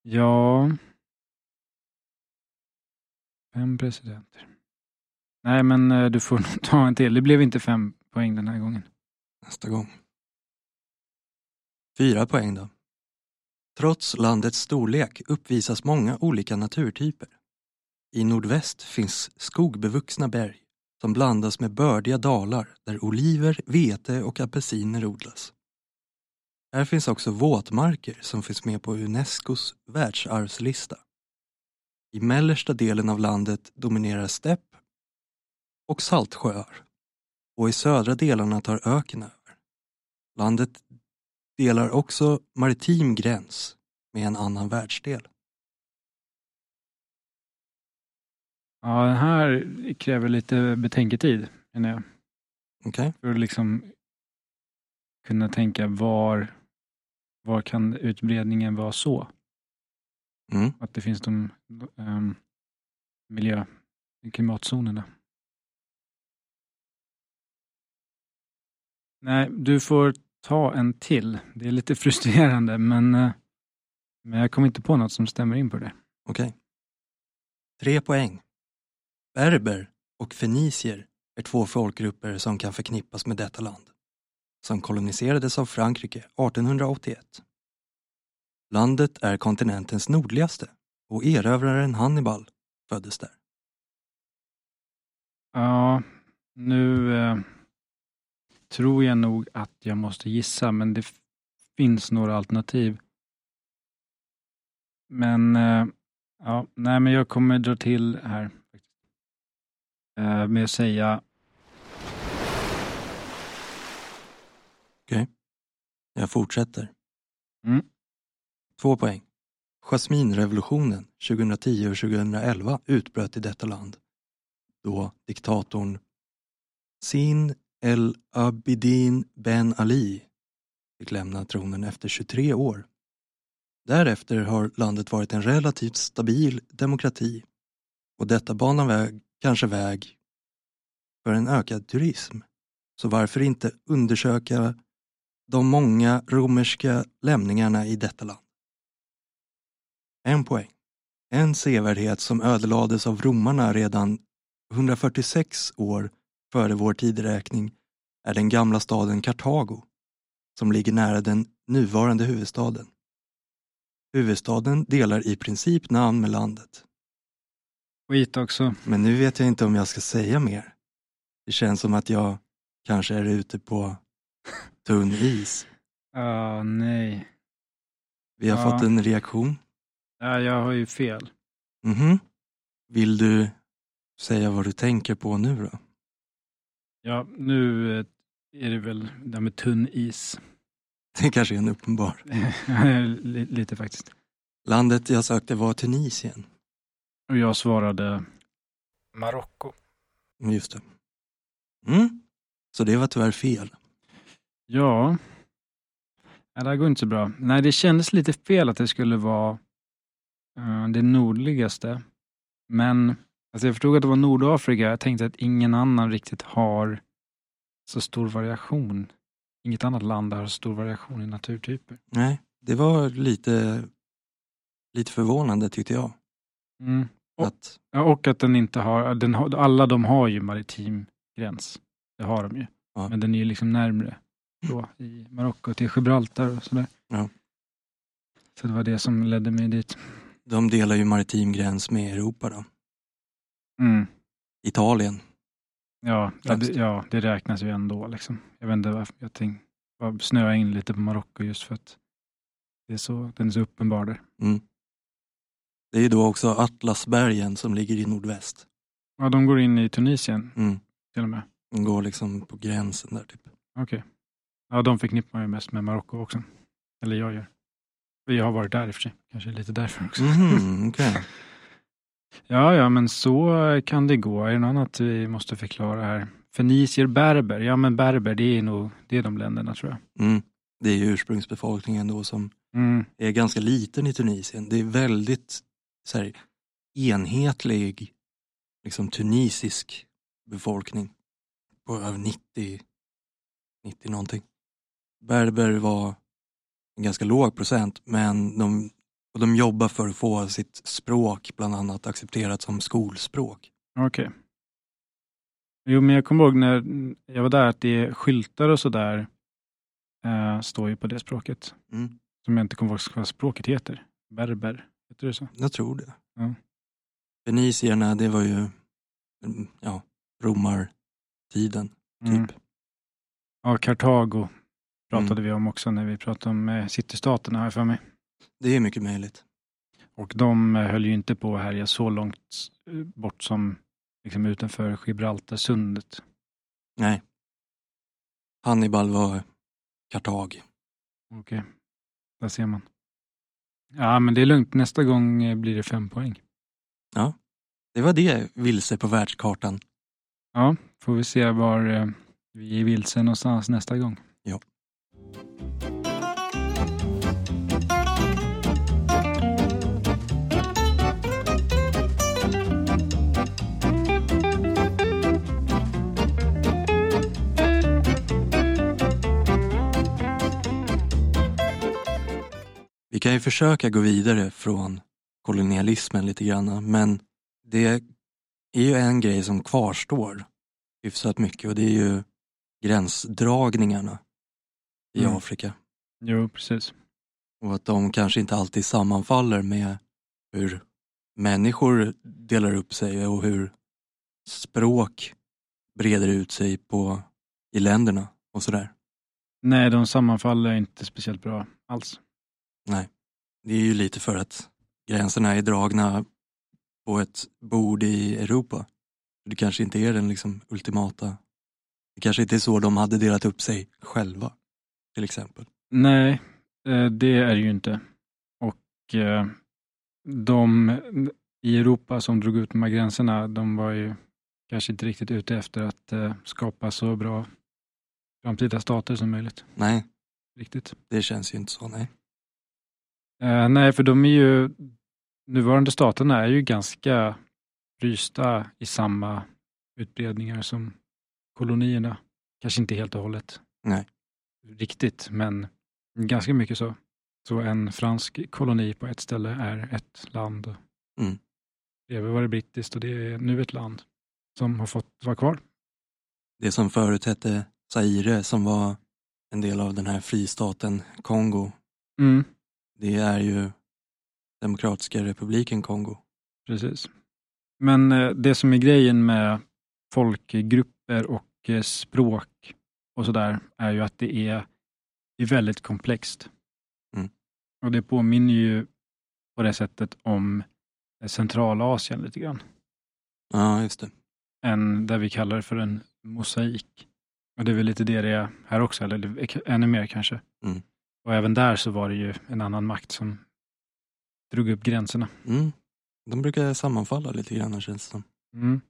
Ja. Fem presidenter. Nej, men eh, du får [laughs] nog ta en till. Det blev inte fem poäng den här gången. Nästa gång. Fyra poäng då. Trots landets storlek uppvisas många olika naturtyper. I nordväst finns skogbevuxna berg som blandas med bördiga dalar där oliver, vete och apelsiner odlas. Här finns också våtmarker som finns med på Unescos världsarvslista. I mellersta delen av landet dominerar stepp och saltsjöar och i södra delarna tar öken över. Landet delar också maritim gräns med en annan världsdel. Ja, den här kräver lite betänketid, menar jag. Okej? För att liksom kunna tänka var, var kan utbredningen vara så? Mm. Att det finns de um, miljö, klimatzonerna. Nej, du får ta en till. Det är lite [laughs] frustrerande, men, eh, men jag kommer inte på något som stämmer in på det. Okej. Tre poäng. Berber och fenicier är två folkgrupper som kan förknippas med detta land. Som koloniserades av Frankrike 1881. Landet är kontinentens nordligaste och erövraren Hannibal föddes där. Ja, nu eh, tror jag nog att jag måste gissa, men det finns några alternativ. Men, eh, ja, nej men jag kommer dra till här. Eh, med att säga, Jag fortsätter. Mm. Två poäng. Jasminrevolutionen 2010 och 2011 utbröt i detta land då diktatorn Sin El Abidin Ben Ali fick lämna tronen efter 23 år. Därefter har landet varit en relativt stabil demokrati och detta banar väg, kanske väg för en ökad turism. Så varför inte undersöka de många romerska lämningarna i detta land? En poäng. En sevärdhet som ödelades av romarna redan 146 år före vår tideräkning är den gamla staden Kartago som ligger nära den nuvarande huvudstaden. Huvudstaden delar i princip namn med landet skit också. Men nu vet jag inte om jag ska säga mer. Det känns som att jag kanske är ute på [laughs] tunn is. Ja, nej. Vi har Ja. fått en reaktion. Ja, jag har ju fel. Mhm. Vill du säga vad du tänker på nu då? Ja, nu eh, är det väl det här med tunn is. [laughs] Det kanske är en uppenbar. [laughs] Li- Lite faktiskt. Landet jag sökte var Tunisien. Och jag svarade Marocko. Just det. Mm. Så det var tyvärr fel. Ja. ja, det här går inte så bra. Nej, det kändes lite fel att det skulle vara eh, det nordligaste. Men alltså jag förstod att det var Nordafrika. Jag tänkte att ingen annan riktigt har så stor variation. Inget annat land har så stor variation i naturtyper. Nej, det var lite, lite förvånande tyckte jag. Mm. Och- Att, Ja, och att den inte har, den har, alla de har ju maritim gräns. Det har de ju. Ja. Men den är ju liksom närmre då i Marocko till Gibraltar och sådär. Ja. Så det var det som ledde mig dit. de delar ju maritim gräns med Europa då. Mm. Italien. Ja, ja, det, ja, det räknas ju ändå. Liksom. Jag vet inte varför jag tänkte, snöa in lite på Marocko just för att det är så, den är så uppenbar där. Mm. Det är ju då också Atlasbergen som ligger i nordväst. Ja, de går in i Tunisien Mm. till och med. De går liksom på gränsen där typ. Okej. Ja, de förknippar man ju mest med Marocko också. Eller jag gör. Vi har varit där i och för sig. Kanske lite därför också. Mhm, okej. [laughs] Ja, ja, men så kan det gå. Är det något annat vi måste förklara här? Fenicier, berber. Ja, men berber, det är nog det är de länderna tror jag. Mm. Det är ursprungsbefolkningen då som Mm. är ganska liten i Tunisien. Det är väldigt så här, enhetlig liksom, tunisisk befolkning på över 90, 90 någonting. Berber var en ganska låg procent men de, och de jobbar för att få sitt språk bland annat accepterat som skolspråk. Okej. Jo, men jag kommer ihåg när jag var där att det är skyltar och sådär eh, står ju på det språket. Mm. Som jag inte kommer ihåg vad språket heter. Berber, heter det så? Jag tror det. Ja. Fenicierna, det var ju mm, ja, romartiden Mm. typ. Ja, Kartago pratade vi om också när vi pratade om eh, citystaterna jag för mig. Det är mycket möjligt. Och de eh, höll ju inte på att härja så långt eh, bort som liksom utanför Gibraltarsundet. Nej. Hannibal var Kartag. Okej, där ser man. Ja, men det är lugnt. Nästa gång eh, blir det fem poäng. Det var det vilse på världskartan. Ja, får vi se var eh, vi är vilse någonstans nästa gång. Ja. Kan ju försöka gå vidare från kolonialismen lite grann, men det är ju en grej som kvarstår hyfsat mycket och det är ju gränsdragningarna i Mm. Afrika. Jo, precis. Och att de kanske inte alltid sammanfaller med hur människor delar upp sig och hur språk breder ut sig på, i länderna och sådär. Nej, de sammanfaller inte speciellt bra alls. Det är ju lite för att gränserna är dragna på ett bord i Europa. Det kanske inte är den liksom ultimata... Det kanske inte är så de hade delat upp sig själva, till exempel. Nej, eh, det är det ju inte. Och eh, de i Europa som drog ut de här gränserna, de var ju kanske inte riktigt ute efter att eh, skapa så bra framtida stater som möjligt. Nej, Riktigt. det känns ju inte så. Nej. Eh, nej, för de är ju, nuvarande staterna är ju ganska frysta i samma utbredningar som kolonierna. Kanske inte helt och hållet. Nej. Riktigt, men ganska mycket så. Så en fransk koloni på ett ställe är ett land. Mm. Bredvid var det brittiskt och det är nu ett land som har fått vara kvar. Det som förut hette Zaire, som var en del av den här fristaten Kongo, Mm, det är ju Demokratiska republiken Kongo. precis. Men eh, det som är grejen med folkgrupper och eh, språk och sådär är ju att det är, det är väldigt komplext. Mm. Och det påminner ju på det sättet om eh, Centralasien lite grann. Ja, just det. En, där vi kallar det för en mosaik. Och det är väl lite det det är här också, eller ännu mer kanske. Mm. Och även där så var det ju en annan makt som drog upp gränserna. Mm. De brukar sammanfalla lite grann känns det som. Mm.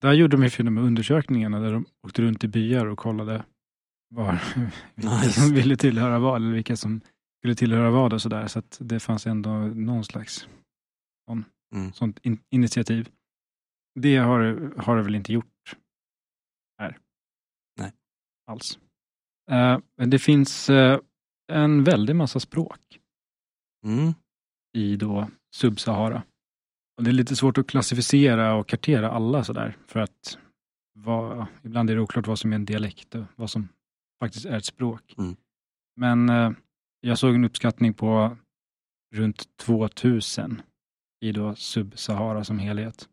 Där gjorde de ju här undersökningarna där de åkte runt i byar och kollade var, vilka [laughs] Nice. som ville tillhöra vad, eller vilka som skulle tillhöra vad och sådär. Så att det fanns ändå någon slags sån, Mm. sånt in, initiativ. Det har, har det väl inte gjort här. Nej. Alls. Eh, men det finns eh, en väldig massa språk Mm. i då Sub-Sahara. Och det är lite svårt att klassificera och kartera alla sådär för att vad, ibland är det oklart vad som är en dialekt och vad som faktiskt är ett språk. Mm. Men eh, jag såg en uppskattning på runt 2000 i då Sub-Sahara som helhet.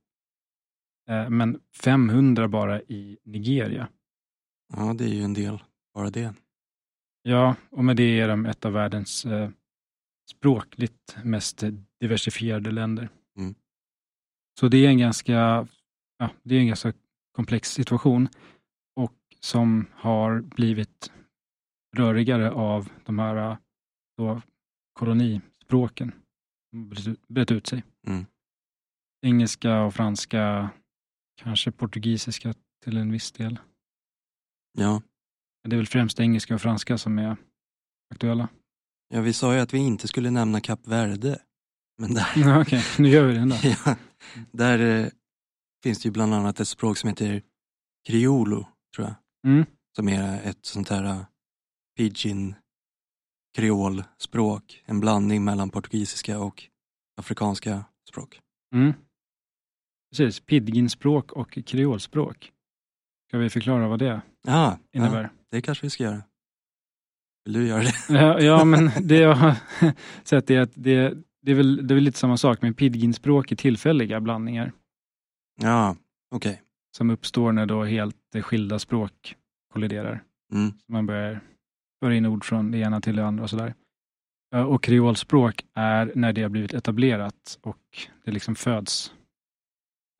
Eh, men 500 bara i Nigeria. Ja, det är ju en del, bara det. Ja, och med det är de ett av världens eh, språkligt mest diversifierade länder. Mm. Så det är en ganska, ja, det är en ganska komplex situation och som har blivit rörigare av de här då, kolonispråken brett ut sig. Mm. Engelska och franska, kanske portugisiska till en viss del. Ja. Det är väl främst engelska och franska som är aktuella. ja, vi sa ju att vi inte skulle nämna Kap Verde. Men där, [laughs] Ja, Okej, nu gör vi det ändå. [laughs] ja, där eh, finns det ju bland annat ett språk som heter Criolo, tror jag. Mm. Som är ett sånt här uh, pidgin kreolspråk. En blandning mellan portugisiska och afrikanska språk. Mm. Precis, pidginspråk och kreolspråk. Ska vi förklara vad det Ah, innebär? ja, det kanske vi ska göra. Vill du göra det? [laughs] Ja, ja men det jag har [laughs] sett är att det, det, är väl, det är väl lite samma sak, men pidginspråk är tillfälliga blandningar Ja, okej. som uppstår när då helt skilda språk kolliderar. Mm. Så man börjar föra in ord från det ena till det andra och sådär. Och kreolspråk är när det har blivit etablerat och det liksom föds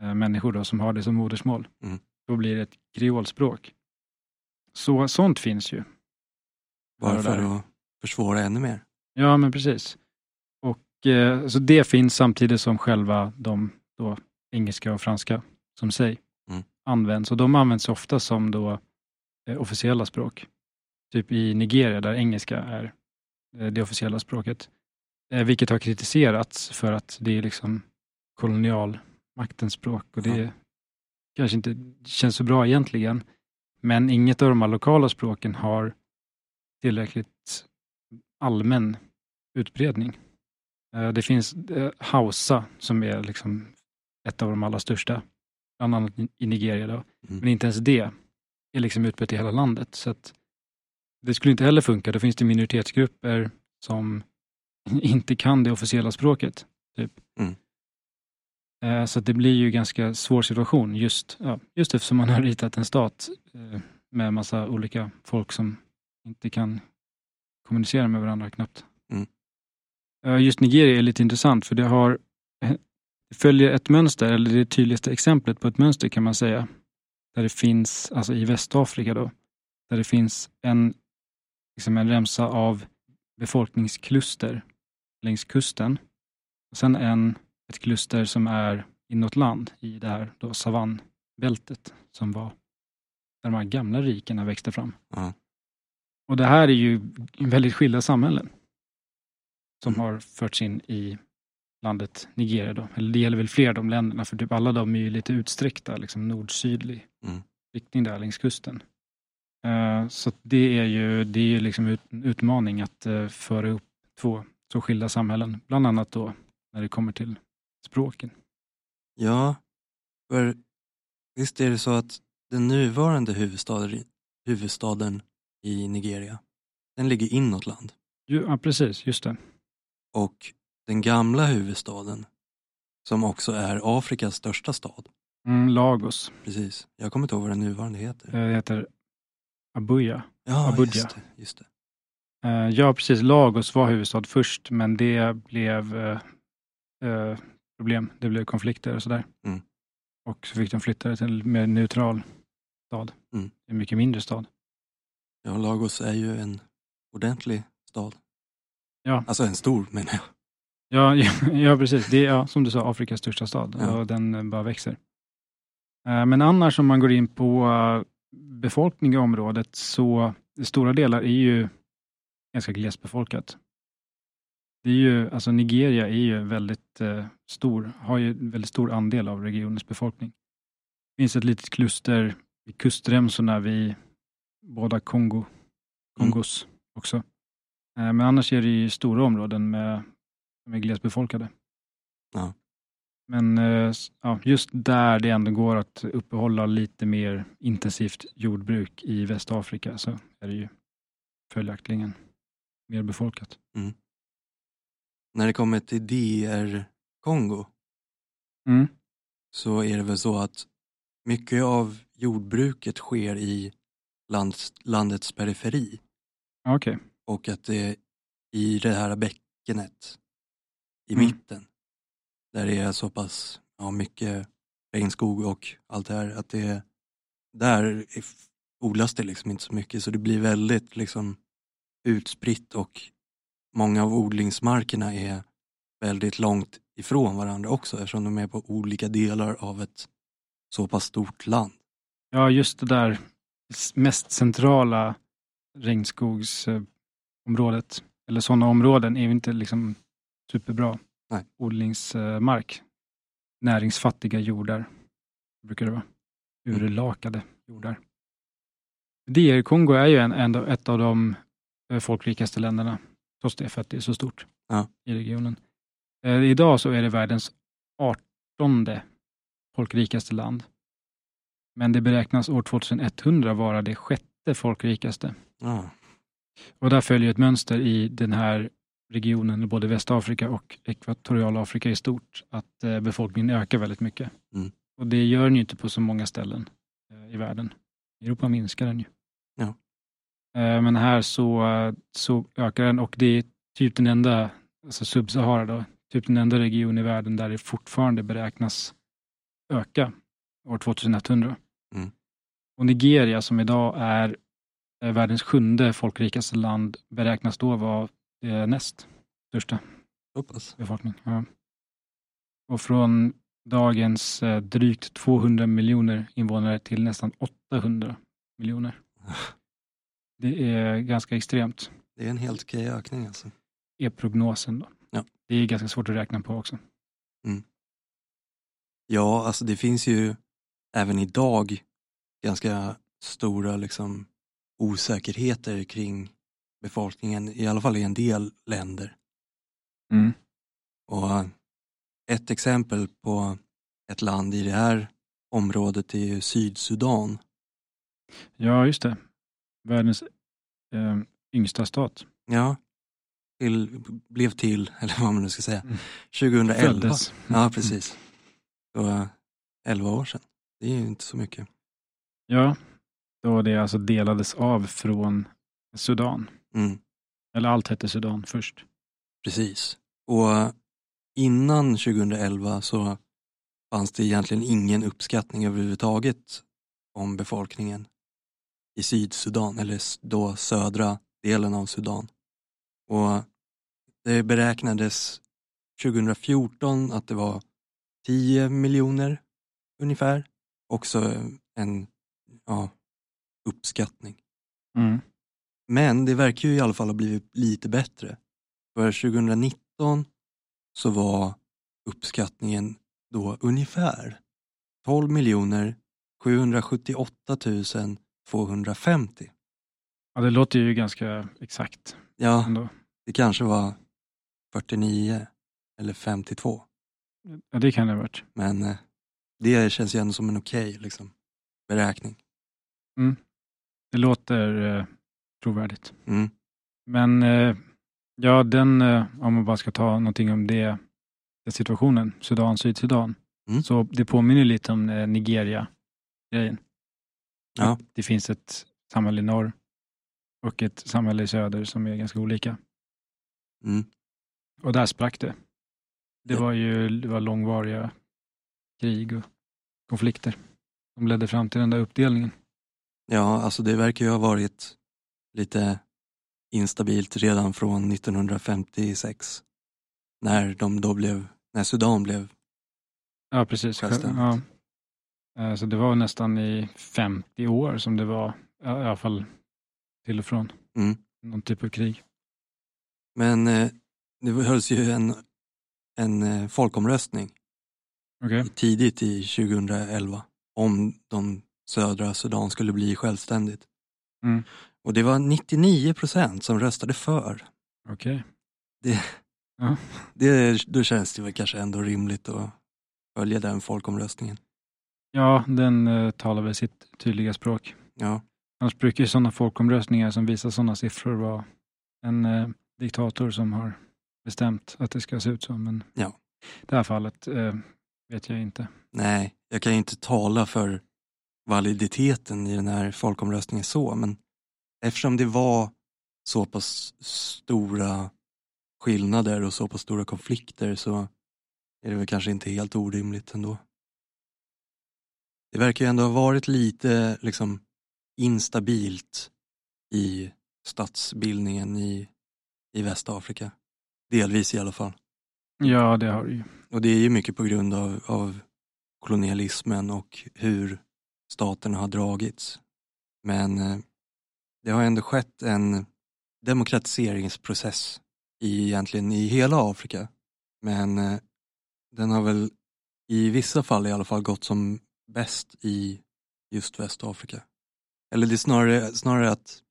eh, människor då som har det som modersmål. Mm. Då blir det ett kreolspråk. Så sånt finns ju. Bara för att försvåra ännu mer. Ja, men precis. Och eh, så det finns samtidigt som själva de då engelska och franska som sig Mm. används. Och de används ofta som då eh, officiella språk. Typ i Nigeria där engelska är eh, det officiella språket. Eh, vilket har kritiserats för att det är liksom kolonialmaktens språk och det Ja. Kanske inte känns så bra egentligen. Men inget av de här lokala språken har tillräckligt allmän utbredning. Eh, Det finns eh, Hausa som är liksom ett av de allra största, bland annat i- Nigeria. Då. Mm. Men inte ens det är liksom utbrett i hela landet. Så det skulle inte heller funka. Då finns det minoritetsgrupper som [laughs] inte kan det officiella språket. Typ. Mm. Eh, Så det blir ju ganska svår situation just, ja, just eftersom man har ritat en stat eh, med massa olika folk som inte kan kommunicera med varandra knappt. Mm. Eh, Just Nigeria är lite intressant för det har det följer ett mönster, eller det tydligaste exemplet på ett mönster kan man säga. Där det finns, alltså i Västafrika då, där det finns en, liksom en remsa av befolkningskluster längs kusten. Och sen en, ett kluster som är inåt land i det här då savannbältet som var där de här gamla rikena växte fram. Ja. Och det här är ju väldigt skilda samhällen som Mm. har förts in i landet Nigeria. Då. Eller det gäller väl fler de länderna, för typ alla de är ju lite utsträckta, liksom nord-sydlig Mm. riktning där längs kusten. Eh, så det är ju, det är ju liksom ut, en utmaning att eh, föra upp två så skilda samhällen, bland annat då när det kommer till språken. Ja, för visst är det så att den nuvarande huvudstaden, huvudstaden i Nigeria, den ligger inåt land. Ja, precis, just det. Och den gamla huvudstaden, som också är Afrikas största stad, Mm, Lagos, precis. Jag kommer inte ihåg vad den nuvarande heter. eh, det heter Abuja. Ja, Abuja. just det. Just det. Eh, ja, precis. Lagos var huvudstad först, men det blev eh, eh, problem. Det blev konflikter och sådär. Mm. Och så fick de flytta det till en mer neutral stad. Mm. En mycket mindre stad. Ja, Lagos är ju en ordentlig stad. Ja. Alltså en stor menar jag. Ja, [laughs] ja, ja precis. Det är, ja, som du sa, Afrikas största stad Ja. och den eh, bara växer. Eh, Men annars om man går in på eh, befolkning i området så stora delar är ju ganska glesbefolkat. Det är ju, alltså Nigeria är ju väldigt eh, stor, har ju en väldigt stor andel av regionens befolkning. Det finns ett litet kluster i kustremsorna vid båda Kongo, Kongos också. Eh, Men annars är det ju stora områden med, som är glesbefolkade. Ja. Men eh, ja, just där det ändå går att uppehålla lite mer intensivt jordbruk i Västafrika så är det ju följaktligen mer befolkat. När det kommer till DR Kongo Mm. så är det väl så att mycket av jordbruket sker i lands, landets periferi Okej, och att det i det här bäckenet i Mm. mitten där det är så pass ja, mycket regnskog och allt det här att det där är, odlas det liksom inte så mycket så det blir väldigt liksom utspritt och många av odlingsmarkerna är väldigt långt ifrån varandra också eftersom de är på olika delar av ett så pass stort land. ja just det där mest centrala regnskogsområdet, eller sådana områden är ju inte liksom superbra Nej. odlingsmark. Näringsfattiga jordar brukar det vara. Mm. Urlakade jordar. DR Kongo är ju en, ett av de eh, folkrikaste länderna, trots det för att det är så stort Ja. i regionen. Eh, idag så är det världens artonde folkrikaste land. Men det beräknas år 2100 vara det sjätte folkrikaste. Ja, Och där följer ett mönster i den här regionen, både Västafrika och Ekvatorialafrika i stort, att eh, befolkningen ökar väldigt mycket. Mm. Och det gör den ju inte på så många ställen eh, i världen. I Europa minskar den ju. Eh, men här så, så ökar den och det är typ den enda, alltså Sub-Sahara då, typ den enda region i världen där det fortfarande beräknas öka år 2100. Mm. Och Nigeria som idag är eh, världens sjunde folkrikaste land beräknas då vara eh, näst största pass. befolkning. Ja. Och från dagens drygt 200 miljoner invånare till nästan 800 miljoner. [laughs] Det är ganska extremt, Det är en helt okej ökning alltså. är prognosen. Då. Ja. Det är ganska svårt att räkna på också. Ja, alltså det finns ju även idag ganska stora liksom, osäkerheter kring befolkningen, i alla fall i en del länder. Mm. Och ett exempel på ett land i det här området är ju Sydsudan. Ja, just det. Världens eh, yngsta stat. Ja, till, blev till, [laughs] eller vad man nu ska säga, Mm. 2011. Föddes. Ja, precis. Så, eh, 11 år sedan. Det är ju inte så mycket. Ja, då det alltså delades av från Sudan. Mm, Eller allt hette Sudan först. precis. Och innan 2011 så fanns det egentligen ingen uppskattning överhuvudtaget om befolkningen i Sydsudan, eller då södra delen av Sudan. Och det beräknades 2014 att det var 10 miljoner ungefär. Också en ja, uppskattning. Mm. Men det verkar ju i alla fall ha blivit lite bättre. För 2019 så var uppskattningen då ungefär 12 miljoner 778 250. Ja, det låter ju ganska exakt Ja, ändå. det kanske var 49 eller 52. Ja, det kan det ha varit. Men eh, det känns ju ändå som en okej liksom, beräkning. Det låter eh, trovärdigt. Mm. Men eh, ja, den, eh, om man bara ska ta någonting om det, den situationen, Sudan, Sydsudan. Mm. Så det påminner lite om eh, Nigeria-grejen. Ja. Det finns ett samhälle i norr och ett samhälle i söder som är ganska olika. Mm. Och där sprack det. Det Ja. var ju det var långvariga krig och konflikter som ledde fram till den där uppdelningen. Ja, alltså det verkar ju ha varit lite instabilt redan från 1956. När de då blev, när Sudan blev, Ja, precis. Självständigt. Ja. Eh, Så det var nästan i 50 år som det var, ja, i alla fall till och från, mm. någon typ av krig. men eh, det hölls ju en, en eh, folkomröstning Okej. tidigt i 2011 om de södra Sudan skulle bli självständigt. Mm. Och det var 99 procent som röstade för. Okej. Det, då känns det väl kanske ändå rimligt att följa den folkomröstningen. Ja, den eh, talar väl sitt tydliga språk. Ja, Annars brukar ju sådana folkomröstningar som visar sådana siffror vara en eh, diktator som har bestämt att det ska se ut så. Men Ja. det här fallet eh, vet jag inte. nej, jag kan ju inte tala för validiteten i den här folkomröstningen så, men eftersom det var så pass stora skillnader och så pass stora konflikter så är det väl kanske inte helt orimligt ändå. Det verkar ju ändå ha varit lite liksom instabilt i statsbildningen i, i Västafrika. Delvis i alla fall. Ja, det har det ju. Och det är ju mycket på grund av, av kolonialismen och hur staterna har dragits. Men eh, det har ändå skett en demokratiseringsprocess i, egentligen i hela Afrika. Men eh, den har väl i vissa fall i alla fall gått som bäst i just Västafrika. Eller det är snarare, snarare att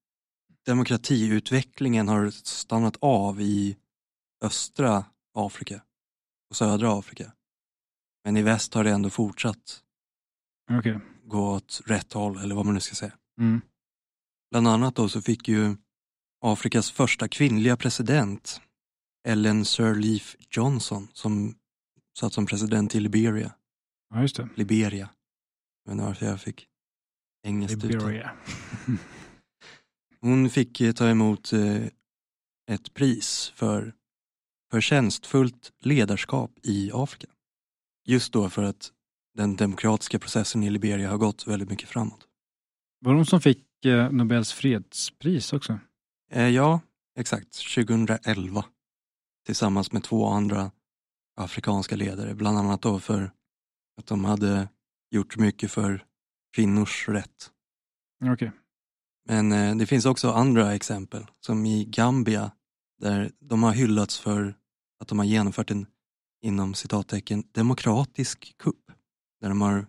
demokratiutvecklingen har stannat av i östra Afrika och södra Afrika. Men i väst har det ändå fortsatt Okej. gå åt rätt håll, eller vad man nu ska säga. Mm. Bland annat då så fick ju Afrikas första kvinnliga president, Ellen Sirleaf Johnson, som satt som president i Liberia. Ja, just det. Liberia. Inte varför jag fick engelskt uttal. Liberia. [laughs] Hon fick eh, ta emot eh, ett pris för förtjänstfullt ledarskap i Afrika. Just då för att den demokratiska processen i Liberia har gått väldigt mycket framåt. Var det hon som fick eh, Nobels fredspris också? Ja, exakt. 2011. Tillsammans med två andra afrikanska ledare. Bland annat då för att de hade gjort mycket för kvinnors rätt. Okej. Men eh, det finns också andra exempel, som i Gambia, där de har hyllats för att de har genomfört en, inom citattecken, demokratisk kupp. Där de har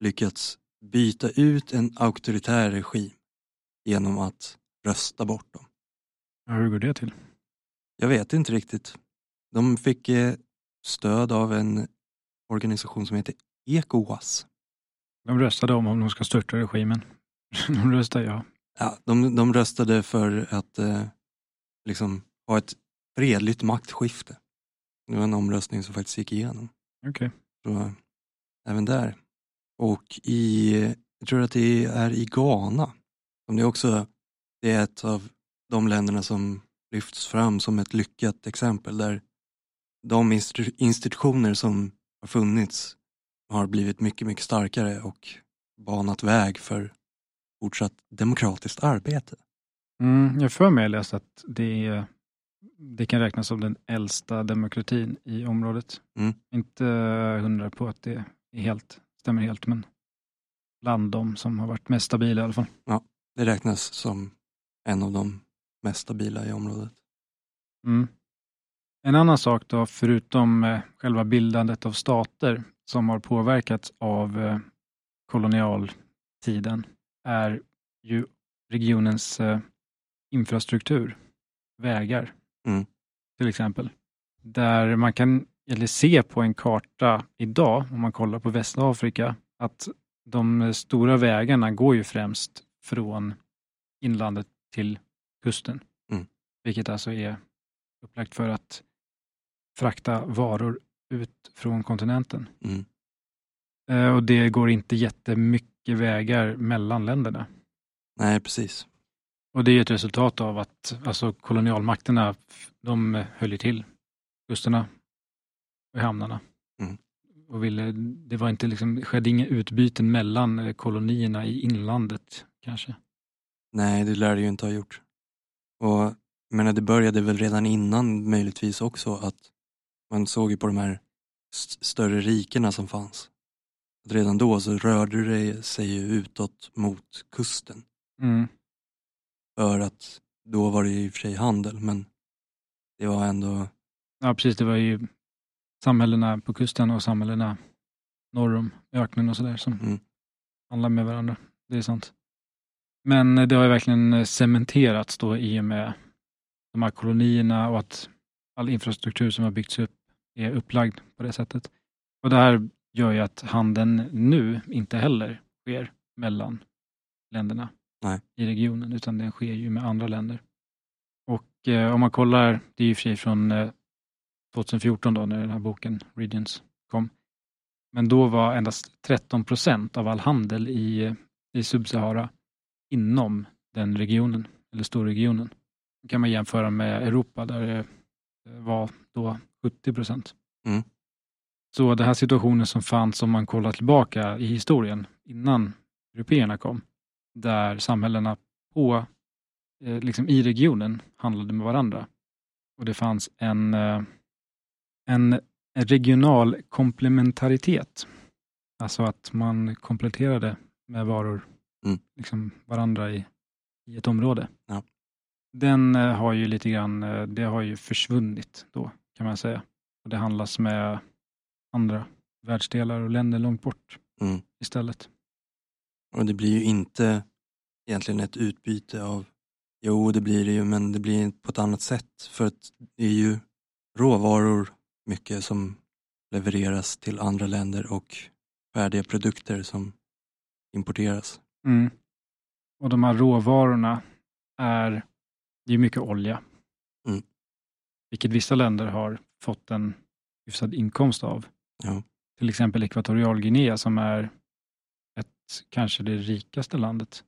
lyckats byta ut en auktoritär regim genom att rösta bort dem. Ja, hur går det till? Jag vet inte riktigt. De fick eh, stöd av en organisation som heter ECOWAS. De röstade om om de ska störta regimen. [laughs] De röstade ja. Ja, de, de röstade för att eh, liksom ha ett fredligt maktskifte. Det var en omröstning som faktiskt gick igenom. Okej. Eh, även där. Och i, jag tror att det är i Ghana, som det också det är ett av de länderna som lyfts fram som ett lyckat exempel där de institutioner som har funnits har blivit mycket, mycket starkare och banat väg för fortsatt demokratiskt arbete. Mm, jag för mig läst att det, det kan räknas som den äldsta demokratin i området. Mm. Inte hundra på att det är helt, stämmer helt, men bland de som har varit mest stabila i alla fall. Det räknas som en av de mest stabila i området. Mm. En annan sak då, förutom eh, själva bildandet av stater som har påverkats av eh, kolonialtiden, är ju regionens eh, infrastruktur, vägar Mm. till exempel. Där man kan eller se på en karta idag, om man kollar på Västafrika, att de stora vägarna går ju främst från inlandet till kusten. Mm. Vilket alltså är upplagt för att frakta varor ut från kontinenten. Mm. Eh, Och det går inte jättemycket vägar mellan länderna. Nej, precis. Och det är ett resultat av att alltså, kolonialmakterna de höll ju till kusterna och hamnarna. Mm. Och ville, det var inte liksom, skedde inga utbyten mellan eh, kolonierna i inlandet kanske. Nej, det lär det ju inte ha gjort. Och menar, det började väl redan innan möjligtvis också att man såg ju på de här st- större rikena som fanns. Att redan då så rörde det sig ju utåt mot kusten. Mm. För att då var det ju i och för sig handel, men det var ändå, Ja, precis. Det var ju samhällena på kusten och samhällena norr om öknen och sådär som Mm. handlar med varandra. Det är sant. Men det har ju verkligen eh, cementerats då i och med de här kolonierna och att all infrastruktur som har byggts upp är upplagd på det sättet. Och det här gör ju att handeln nu inte heller sker mellan länderna Nej. i regionen, utan den sker ju med andra länder. Och eh, om man kollar, det är ju för sig från eh, 2014 då när den här boken Regions kom. Men då var endast 13 procent av all handel i, i Subsahara inom den regionen, eller storregionen. Det kan man jämföra med Europa där det var då 70 procent. Mm. Så den här situationen som fanns om man kollar tillbaka i historien innan européerna kom, där samhällena på, eh, liksom i regionen handlade med varandra. Och det fanns en, eh, en regional komplementaritet. Alltså att man kompletterade med varor, Mm. liksom varandra i, i ett område. Ja. Den eh, har ju lite grann, eh, det har ju försvunnit då kan man säga. Och det handlas med andra världsdelar och länder långt bort mm. istället. och det blir ju inte egentligen ett utbyte av, jo det blir det ju, men det blir på ett annat sätt. För att det är ju råvaror mycket som levereras till andra länder och färdiga produkter som importeras. Mm. Och de här råvarorna är, det är mycket olja. Mm. Vilket vissa länder har fått en hyfsad inkomst av. Ja. Till exempel Ekvatorialguinea som är ett, kanske det rikaste landet.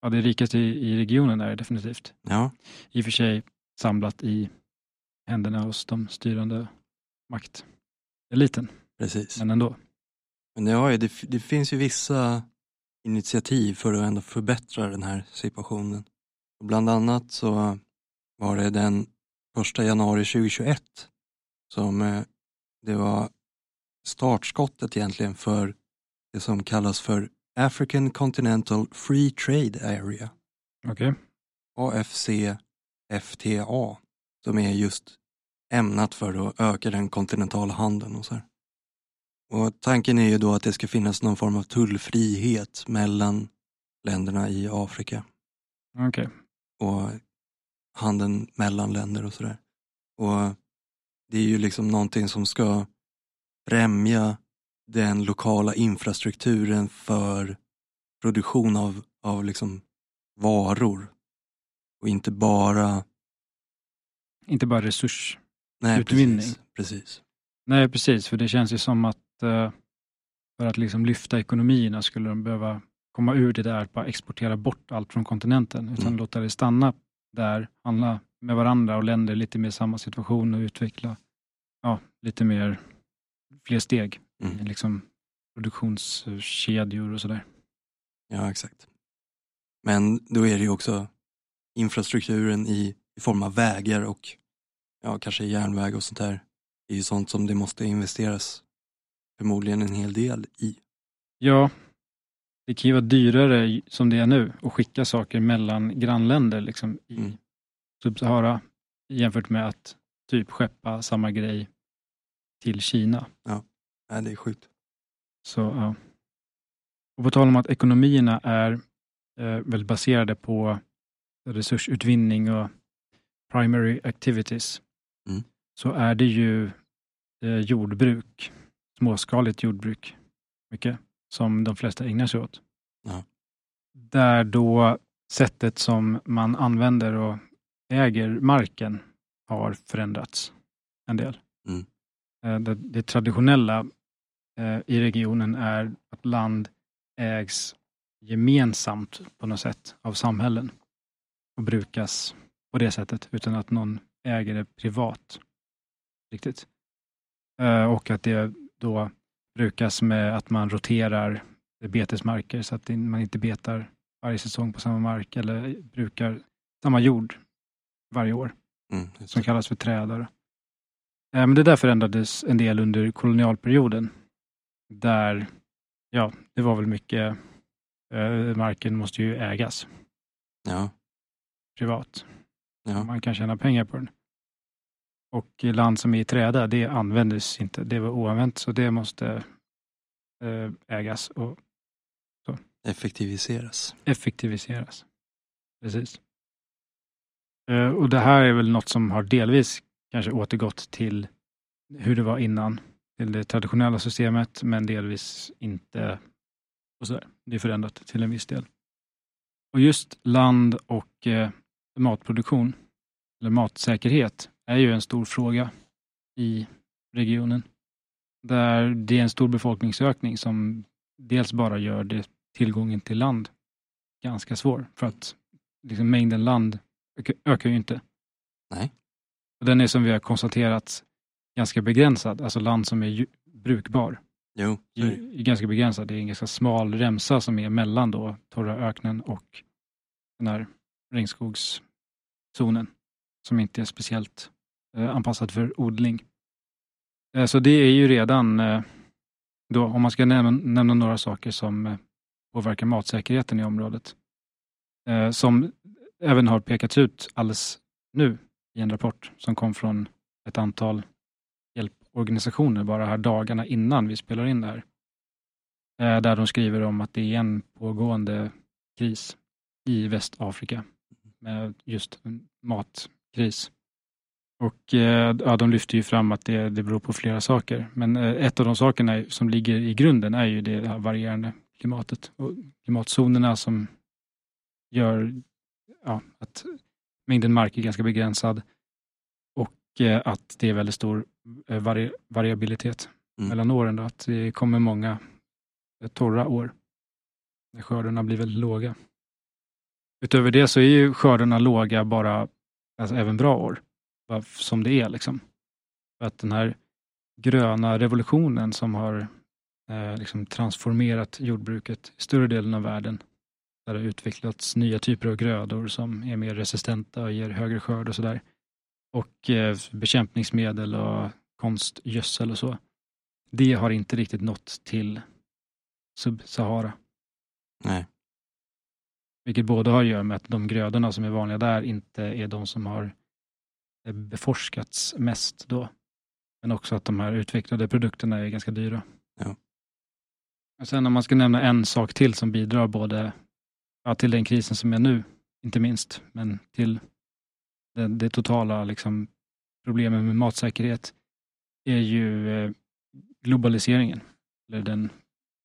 Ja, det rikaste i, i regionen är det definitivt. Ja, I och för sig samlat i händerna hos de styrande makteliten, precis. men ändå. Men ju, det, det finns ju vissa initiativ för att ändå förbättra den här situationen. Bland annat så var det den första januari 2021 som eh, det var startskottet egentligen för det som kallas för African Continental Free Trade Area, Okej. AFC-FTA, som är just ämnat för att öka den kontinentala handeln och så här. Och tanken är ju då att det ska finnas någon form av tullfrihet mellan länderna i Afrika Okej. Och handeln mellan länder och sådär. Och det är ju liksom någonting som ska främja den lokala infrastrukturen för produktion av, av liksom varor. Och inte bara... Inte bara resurs. Nej, Utvinning. Precis, precis. Nej, precis, för det känns ju som att eh, för att liksom lyfta ekonomierna skulle de behöva komma ur det där att bara exportera bort allt från kontinenten, utan Mm. låta det stanna där, handla med varandra och länder lite mer samma situation och utveckla ja, lite mer, fler steg Mm. liksom produktionskedjor och sådär. Ja, exakt. Men då är det ju också infrastrukturen i, i form av vägar och ja, kanske järnväg och sånt där. Det är ju sånt som det måste investeras förmodligen en hel del i. Ja, det kan ju vara dyrare som det är nu att skicka saker mellan grannländer liksom, i Mm. Subsahara jämfört med att typ skeppa samma grej till Kina. Ja, det är sjukt. Så, ja. Och på tal om att ekonomierna är eh, väldigt baserade på resursutvinning och primary activities, Mm. så är det ju eh, jordbruk, småskaligt jordbruk, mycket, som de flesta ägnar sig åt. Ja. Där då sättet som man använder och äger marken har förändrats en del. Mm. Eh, Det, det traditionella eh, i regionen är att land ägs gemensamt på något sätt av samhällen och brukas på det sättet utan att någon äger det privat. Riktigt. Eh, Och att det då brukas med att man roterar betesmarker så att man inte betar varje säsong på samma mark eller brukar samma jord varje år Mm, som kallas för trädare. Eh, Men det där förändrades en del under kolonialperioden. Där, ja, det var väl mycket, eh, marken måste ju ägas ja, privat. ja, Man kan tjäna pengar på den. Och land som är i träda, det användes inte. Det var oanvänt, så det måste eh, ägas och effektiviseras. effektiviseras. Precis. Eh, Och det här är väl något som har delvis kanske återgått till hur det var innan, till det traditionella systemet, men delvis inte. Och så där. Det är förändrat till en viss del. Och just land och eh, matproduktion, eller matsäkerhet, är ju en stor fråga i regionen. Där det är en stor befolkningsökning som dels bara gör det tillgången till land ganska svår för att liksom, mängden land ökar- ju inte. Nej. Och den är som vi har konstaterat ganska begränsad, alltså land som är brukbar. Jo, är ganska begränsad. Det är en ganska smal remsa som är mellan då torra öknen och den här regnskogszonen som inte är speciellt Eh, anpassad för odling. Eh, så det är ju redan, eh, då, om man ska nämna, nämna några saker som påverkar matsäkerheten i området, som även har pekats ut alldeles nu i en rapport som kom från ett antal hjälporganisationer bara här dagarna innan vi spelar in det här. Där de skriver om att det är en pågående kris i Västafrika med just en matkris. Och eh, ja, de lyfter ju fram att det, det beror på flera saker. Men eh, ett av de sakerna som ligger i grunden är ju det här varierande klimatet och klimatzonerna som gör ja, att mängden mark är ganska begränsad och eh, att det är väldigt stor vari variabilitet Mm. mellan åren. Då, att det kommer många torra år när skördarna blir väldigt låga. Utöver det så är ju skördarna låga bara, alltså även bra år, bara som det är. Liksom. För att den här gröna revolutionen som har eh, liksom transformerat jordbruket i större delen av världen, där det har utvecklats nya typer av grödor som är mer resistenta och ger högre skörd och sådär. Och eh, bekämpningsmedel och konstgödsel och så. Det har inte riktigt nått till Sub-Sahara. Nej. Vilket både har att göra med att de grödorna som är vanliga där inte är de som har beforskats mest då. Men också att de här utvecklade produkterna är ganska dyra. Ja. Och sen om man ska nämna en sak till som bidrar både ja, till den krisen som är nu, inte minst, men till det, det totala liksom, problemen med matsäkerhet, är ju eh, globaliseringen. Eller den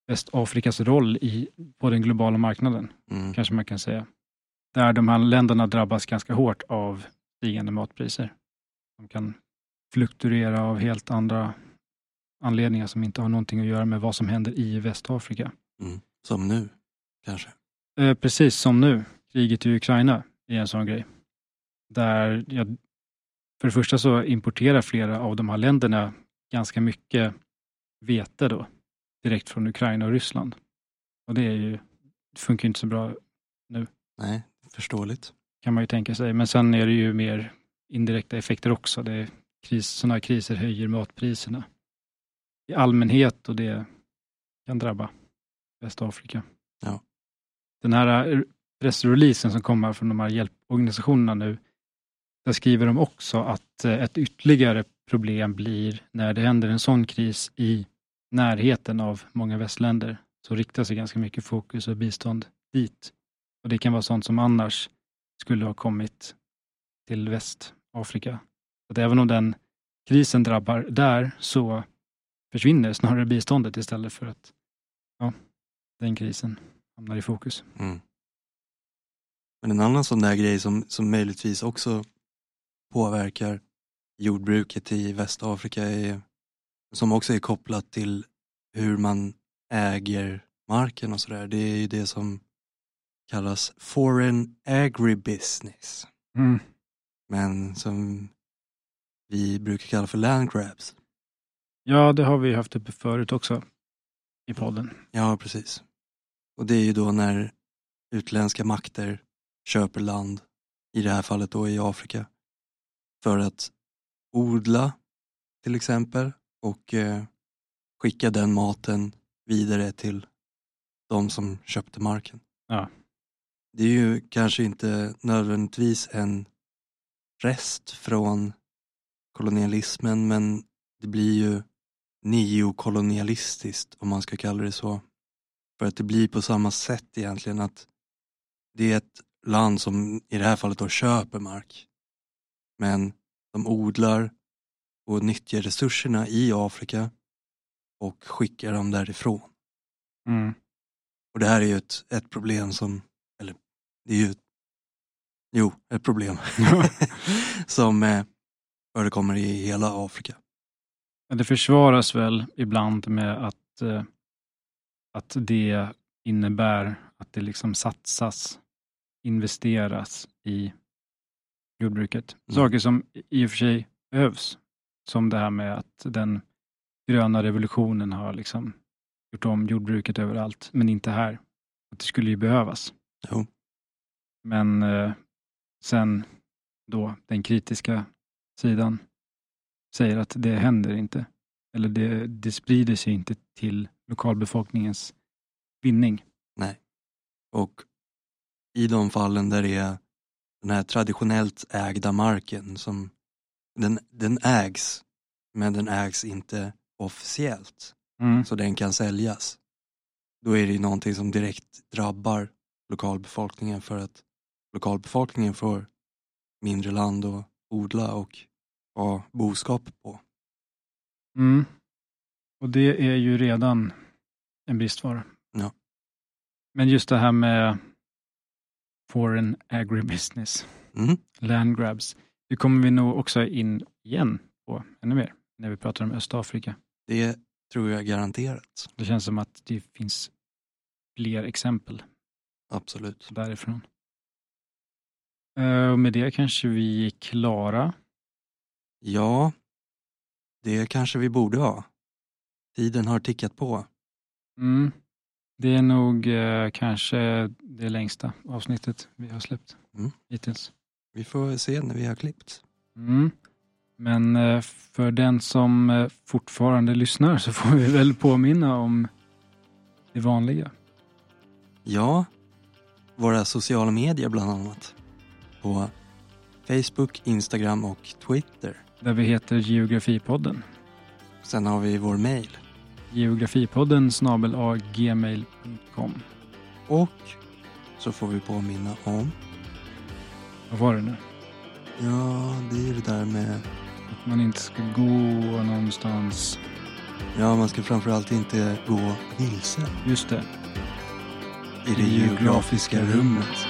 Västafrikas roll i, på den globala marknaden Mm. kanske man kan säga. Där de här länderna drabbas ganska hårt av stigande matpriser. De kan fluktuera av helt andra anledningar som inte har någonting att göra med vad som händer i Västafrika. Mm. Som nu. kanske. Eh, precis som nu, kriget i Ukraina är en sån grej. Där jag, för det första så importerar flera av de här länderna ganska mycket vete då, direkt från Ukraina och Ryssland. Och det är ju, det funkar inte så bra Nej, förståeligt. Kan man ju tänka sig. Men sen är det ju mer indirekta effekter också. Det är kris, sådana här kriser höjer matpriserna i allmänhet och det kan drabba Västafrika. Ja. Den här eh, pressreleasen som kommer från de här hjälporganisationerna nu, där skriver de också att eh, ett ytterligare problem blir när det händer en sån kris i närheten av många västländer, så riktar sig ganska mycket fokus och bistånd dit. Och det kan vara sånt som annars skulle ha kommit till Västafrika. Att även om den krisen drabbar där så försvinner snarare biståndet istället för att ja, den krisen hamnar i fokus. Mm. Men en annan sån där grej som, som möjligtvis också påverkar jordbruket i Västafrika är, som också är kopplat till hur man äger marken och sådär, det är ju det som kallas foreign agribusiness. Mm. Men som vi brukar kalla för land grabs. Ja, det har vi haft uppe förut också i podden. Ja, precis. Och det är ju då när utländska makter köper land, i det här fallet då i Afrika, för att odla till exempel och eh, skicka den maten vidare till de som köpte marken. Ja. Det är ju kanske inte nödvändigtvis en rest från kolonialismen men det blir ju neokolonialistiskt om man ska kalla det så. För att det blir på samma sätt egentligen att det är ett land som i det här fallet då köper mark. Men de odlar och nyttjar resurserna i Afrika och skickar dem därifrån. Mm. Och det här är ju ett, ett problem som, det är ju, jo, ett problem [laughs] [laughs] som eh, förekommer i hela Afrika. Det försvaras väl ibland med att, eh, att det innebär att det liksom satsas, investeras i jordbruket. Mm. Saker som i och för sig behövs. Som det här med att den gröna revolutionen har liksom gjort om jordbruket överallt, men inte här. Att det skulle ju behövas. Jo. Men eh, sen då den kritiska sidan säger att det händer inte. Eller det, det sprider sig inte till lokalbefolkningens vinning. Och i de fallen där det är den här traditionellt ägda marken som den, den ägs, men den ägs inte officiellt. Mm. så den kan säljas. Då är det ju någonting som direkt drabbar lokalbefolkningen för att lokalbefolkningen får mindre land att odla och ha boskap på. Mm. Och det är ju redan en bristvara. Ja. Men just det här med foreign agribusiness, Mm. land grabs, det kommer vi nog också in igen på ännu mer när vi pratar om Östafrika. Det tror jag garanterat. Det känns som att det finns fler exempel Absolut. därifrån. Eh, Och med det kanske vi är klara. Ja, det kanske vi borde ha. Tiden har tickat på. Mm. Det är nog eh, kanske det längsta avsnittet vi har släppt Mm. hittills. Vi får se när vi har klippt. Mm. Men eh, för den som eh, fortfarande lyssnar så får vi väl påminna om det vanliga. Ja, våra sociala medier bland annat. På Facebook, Instagram och Twitter. Där vi heter Geografipodden. Sen har vi vår mail. Geografipodden snabel gmail.com. Och så får vi påminna om, Vad var det nu? ja det är det där med, Att man inte ska gå någonstans. ja man ska framförallt inte gå vilse Just det. i det geografiska rummet.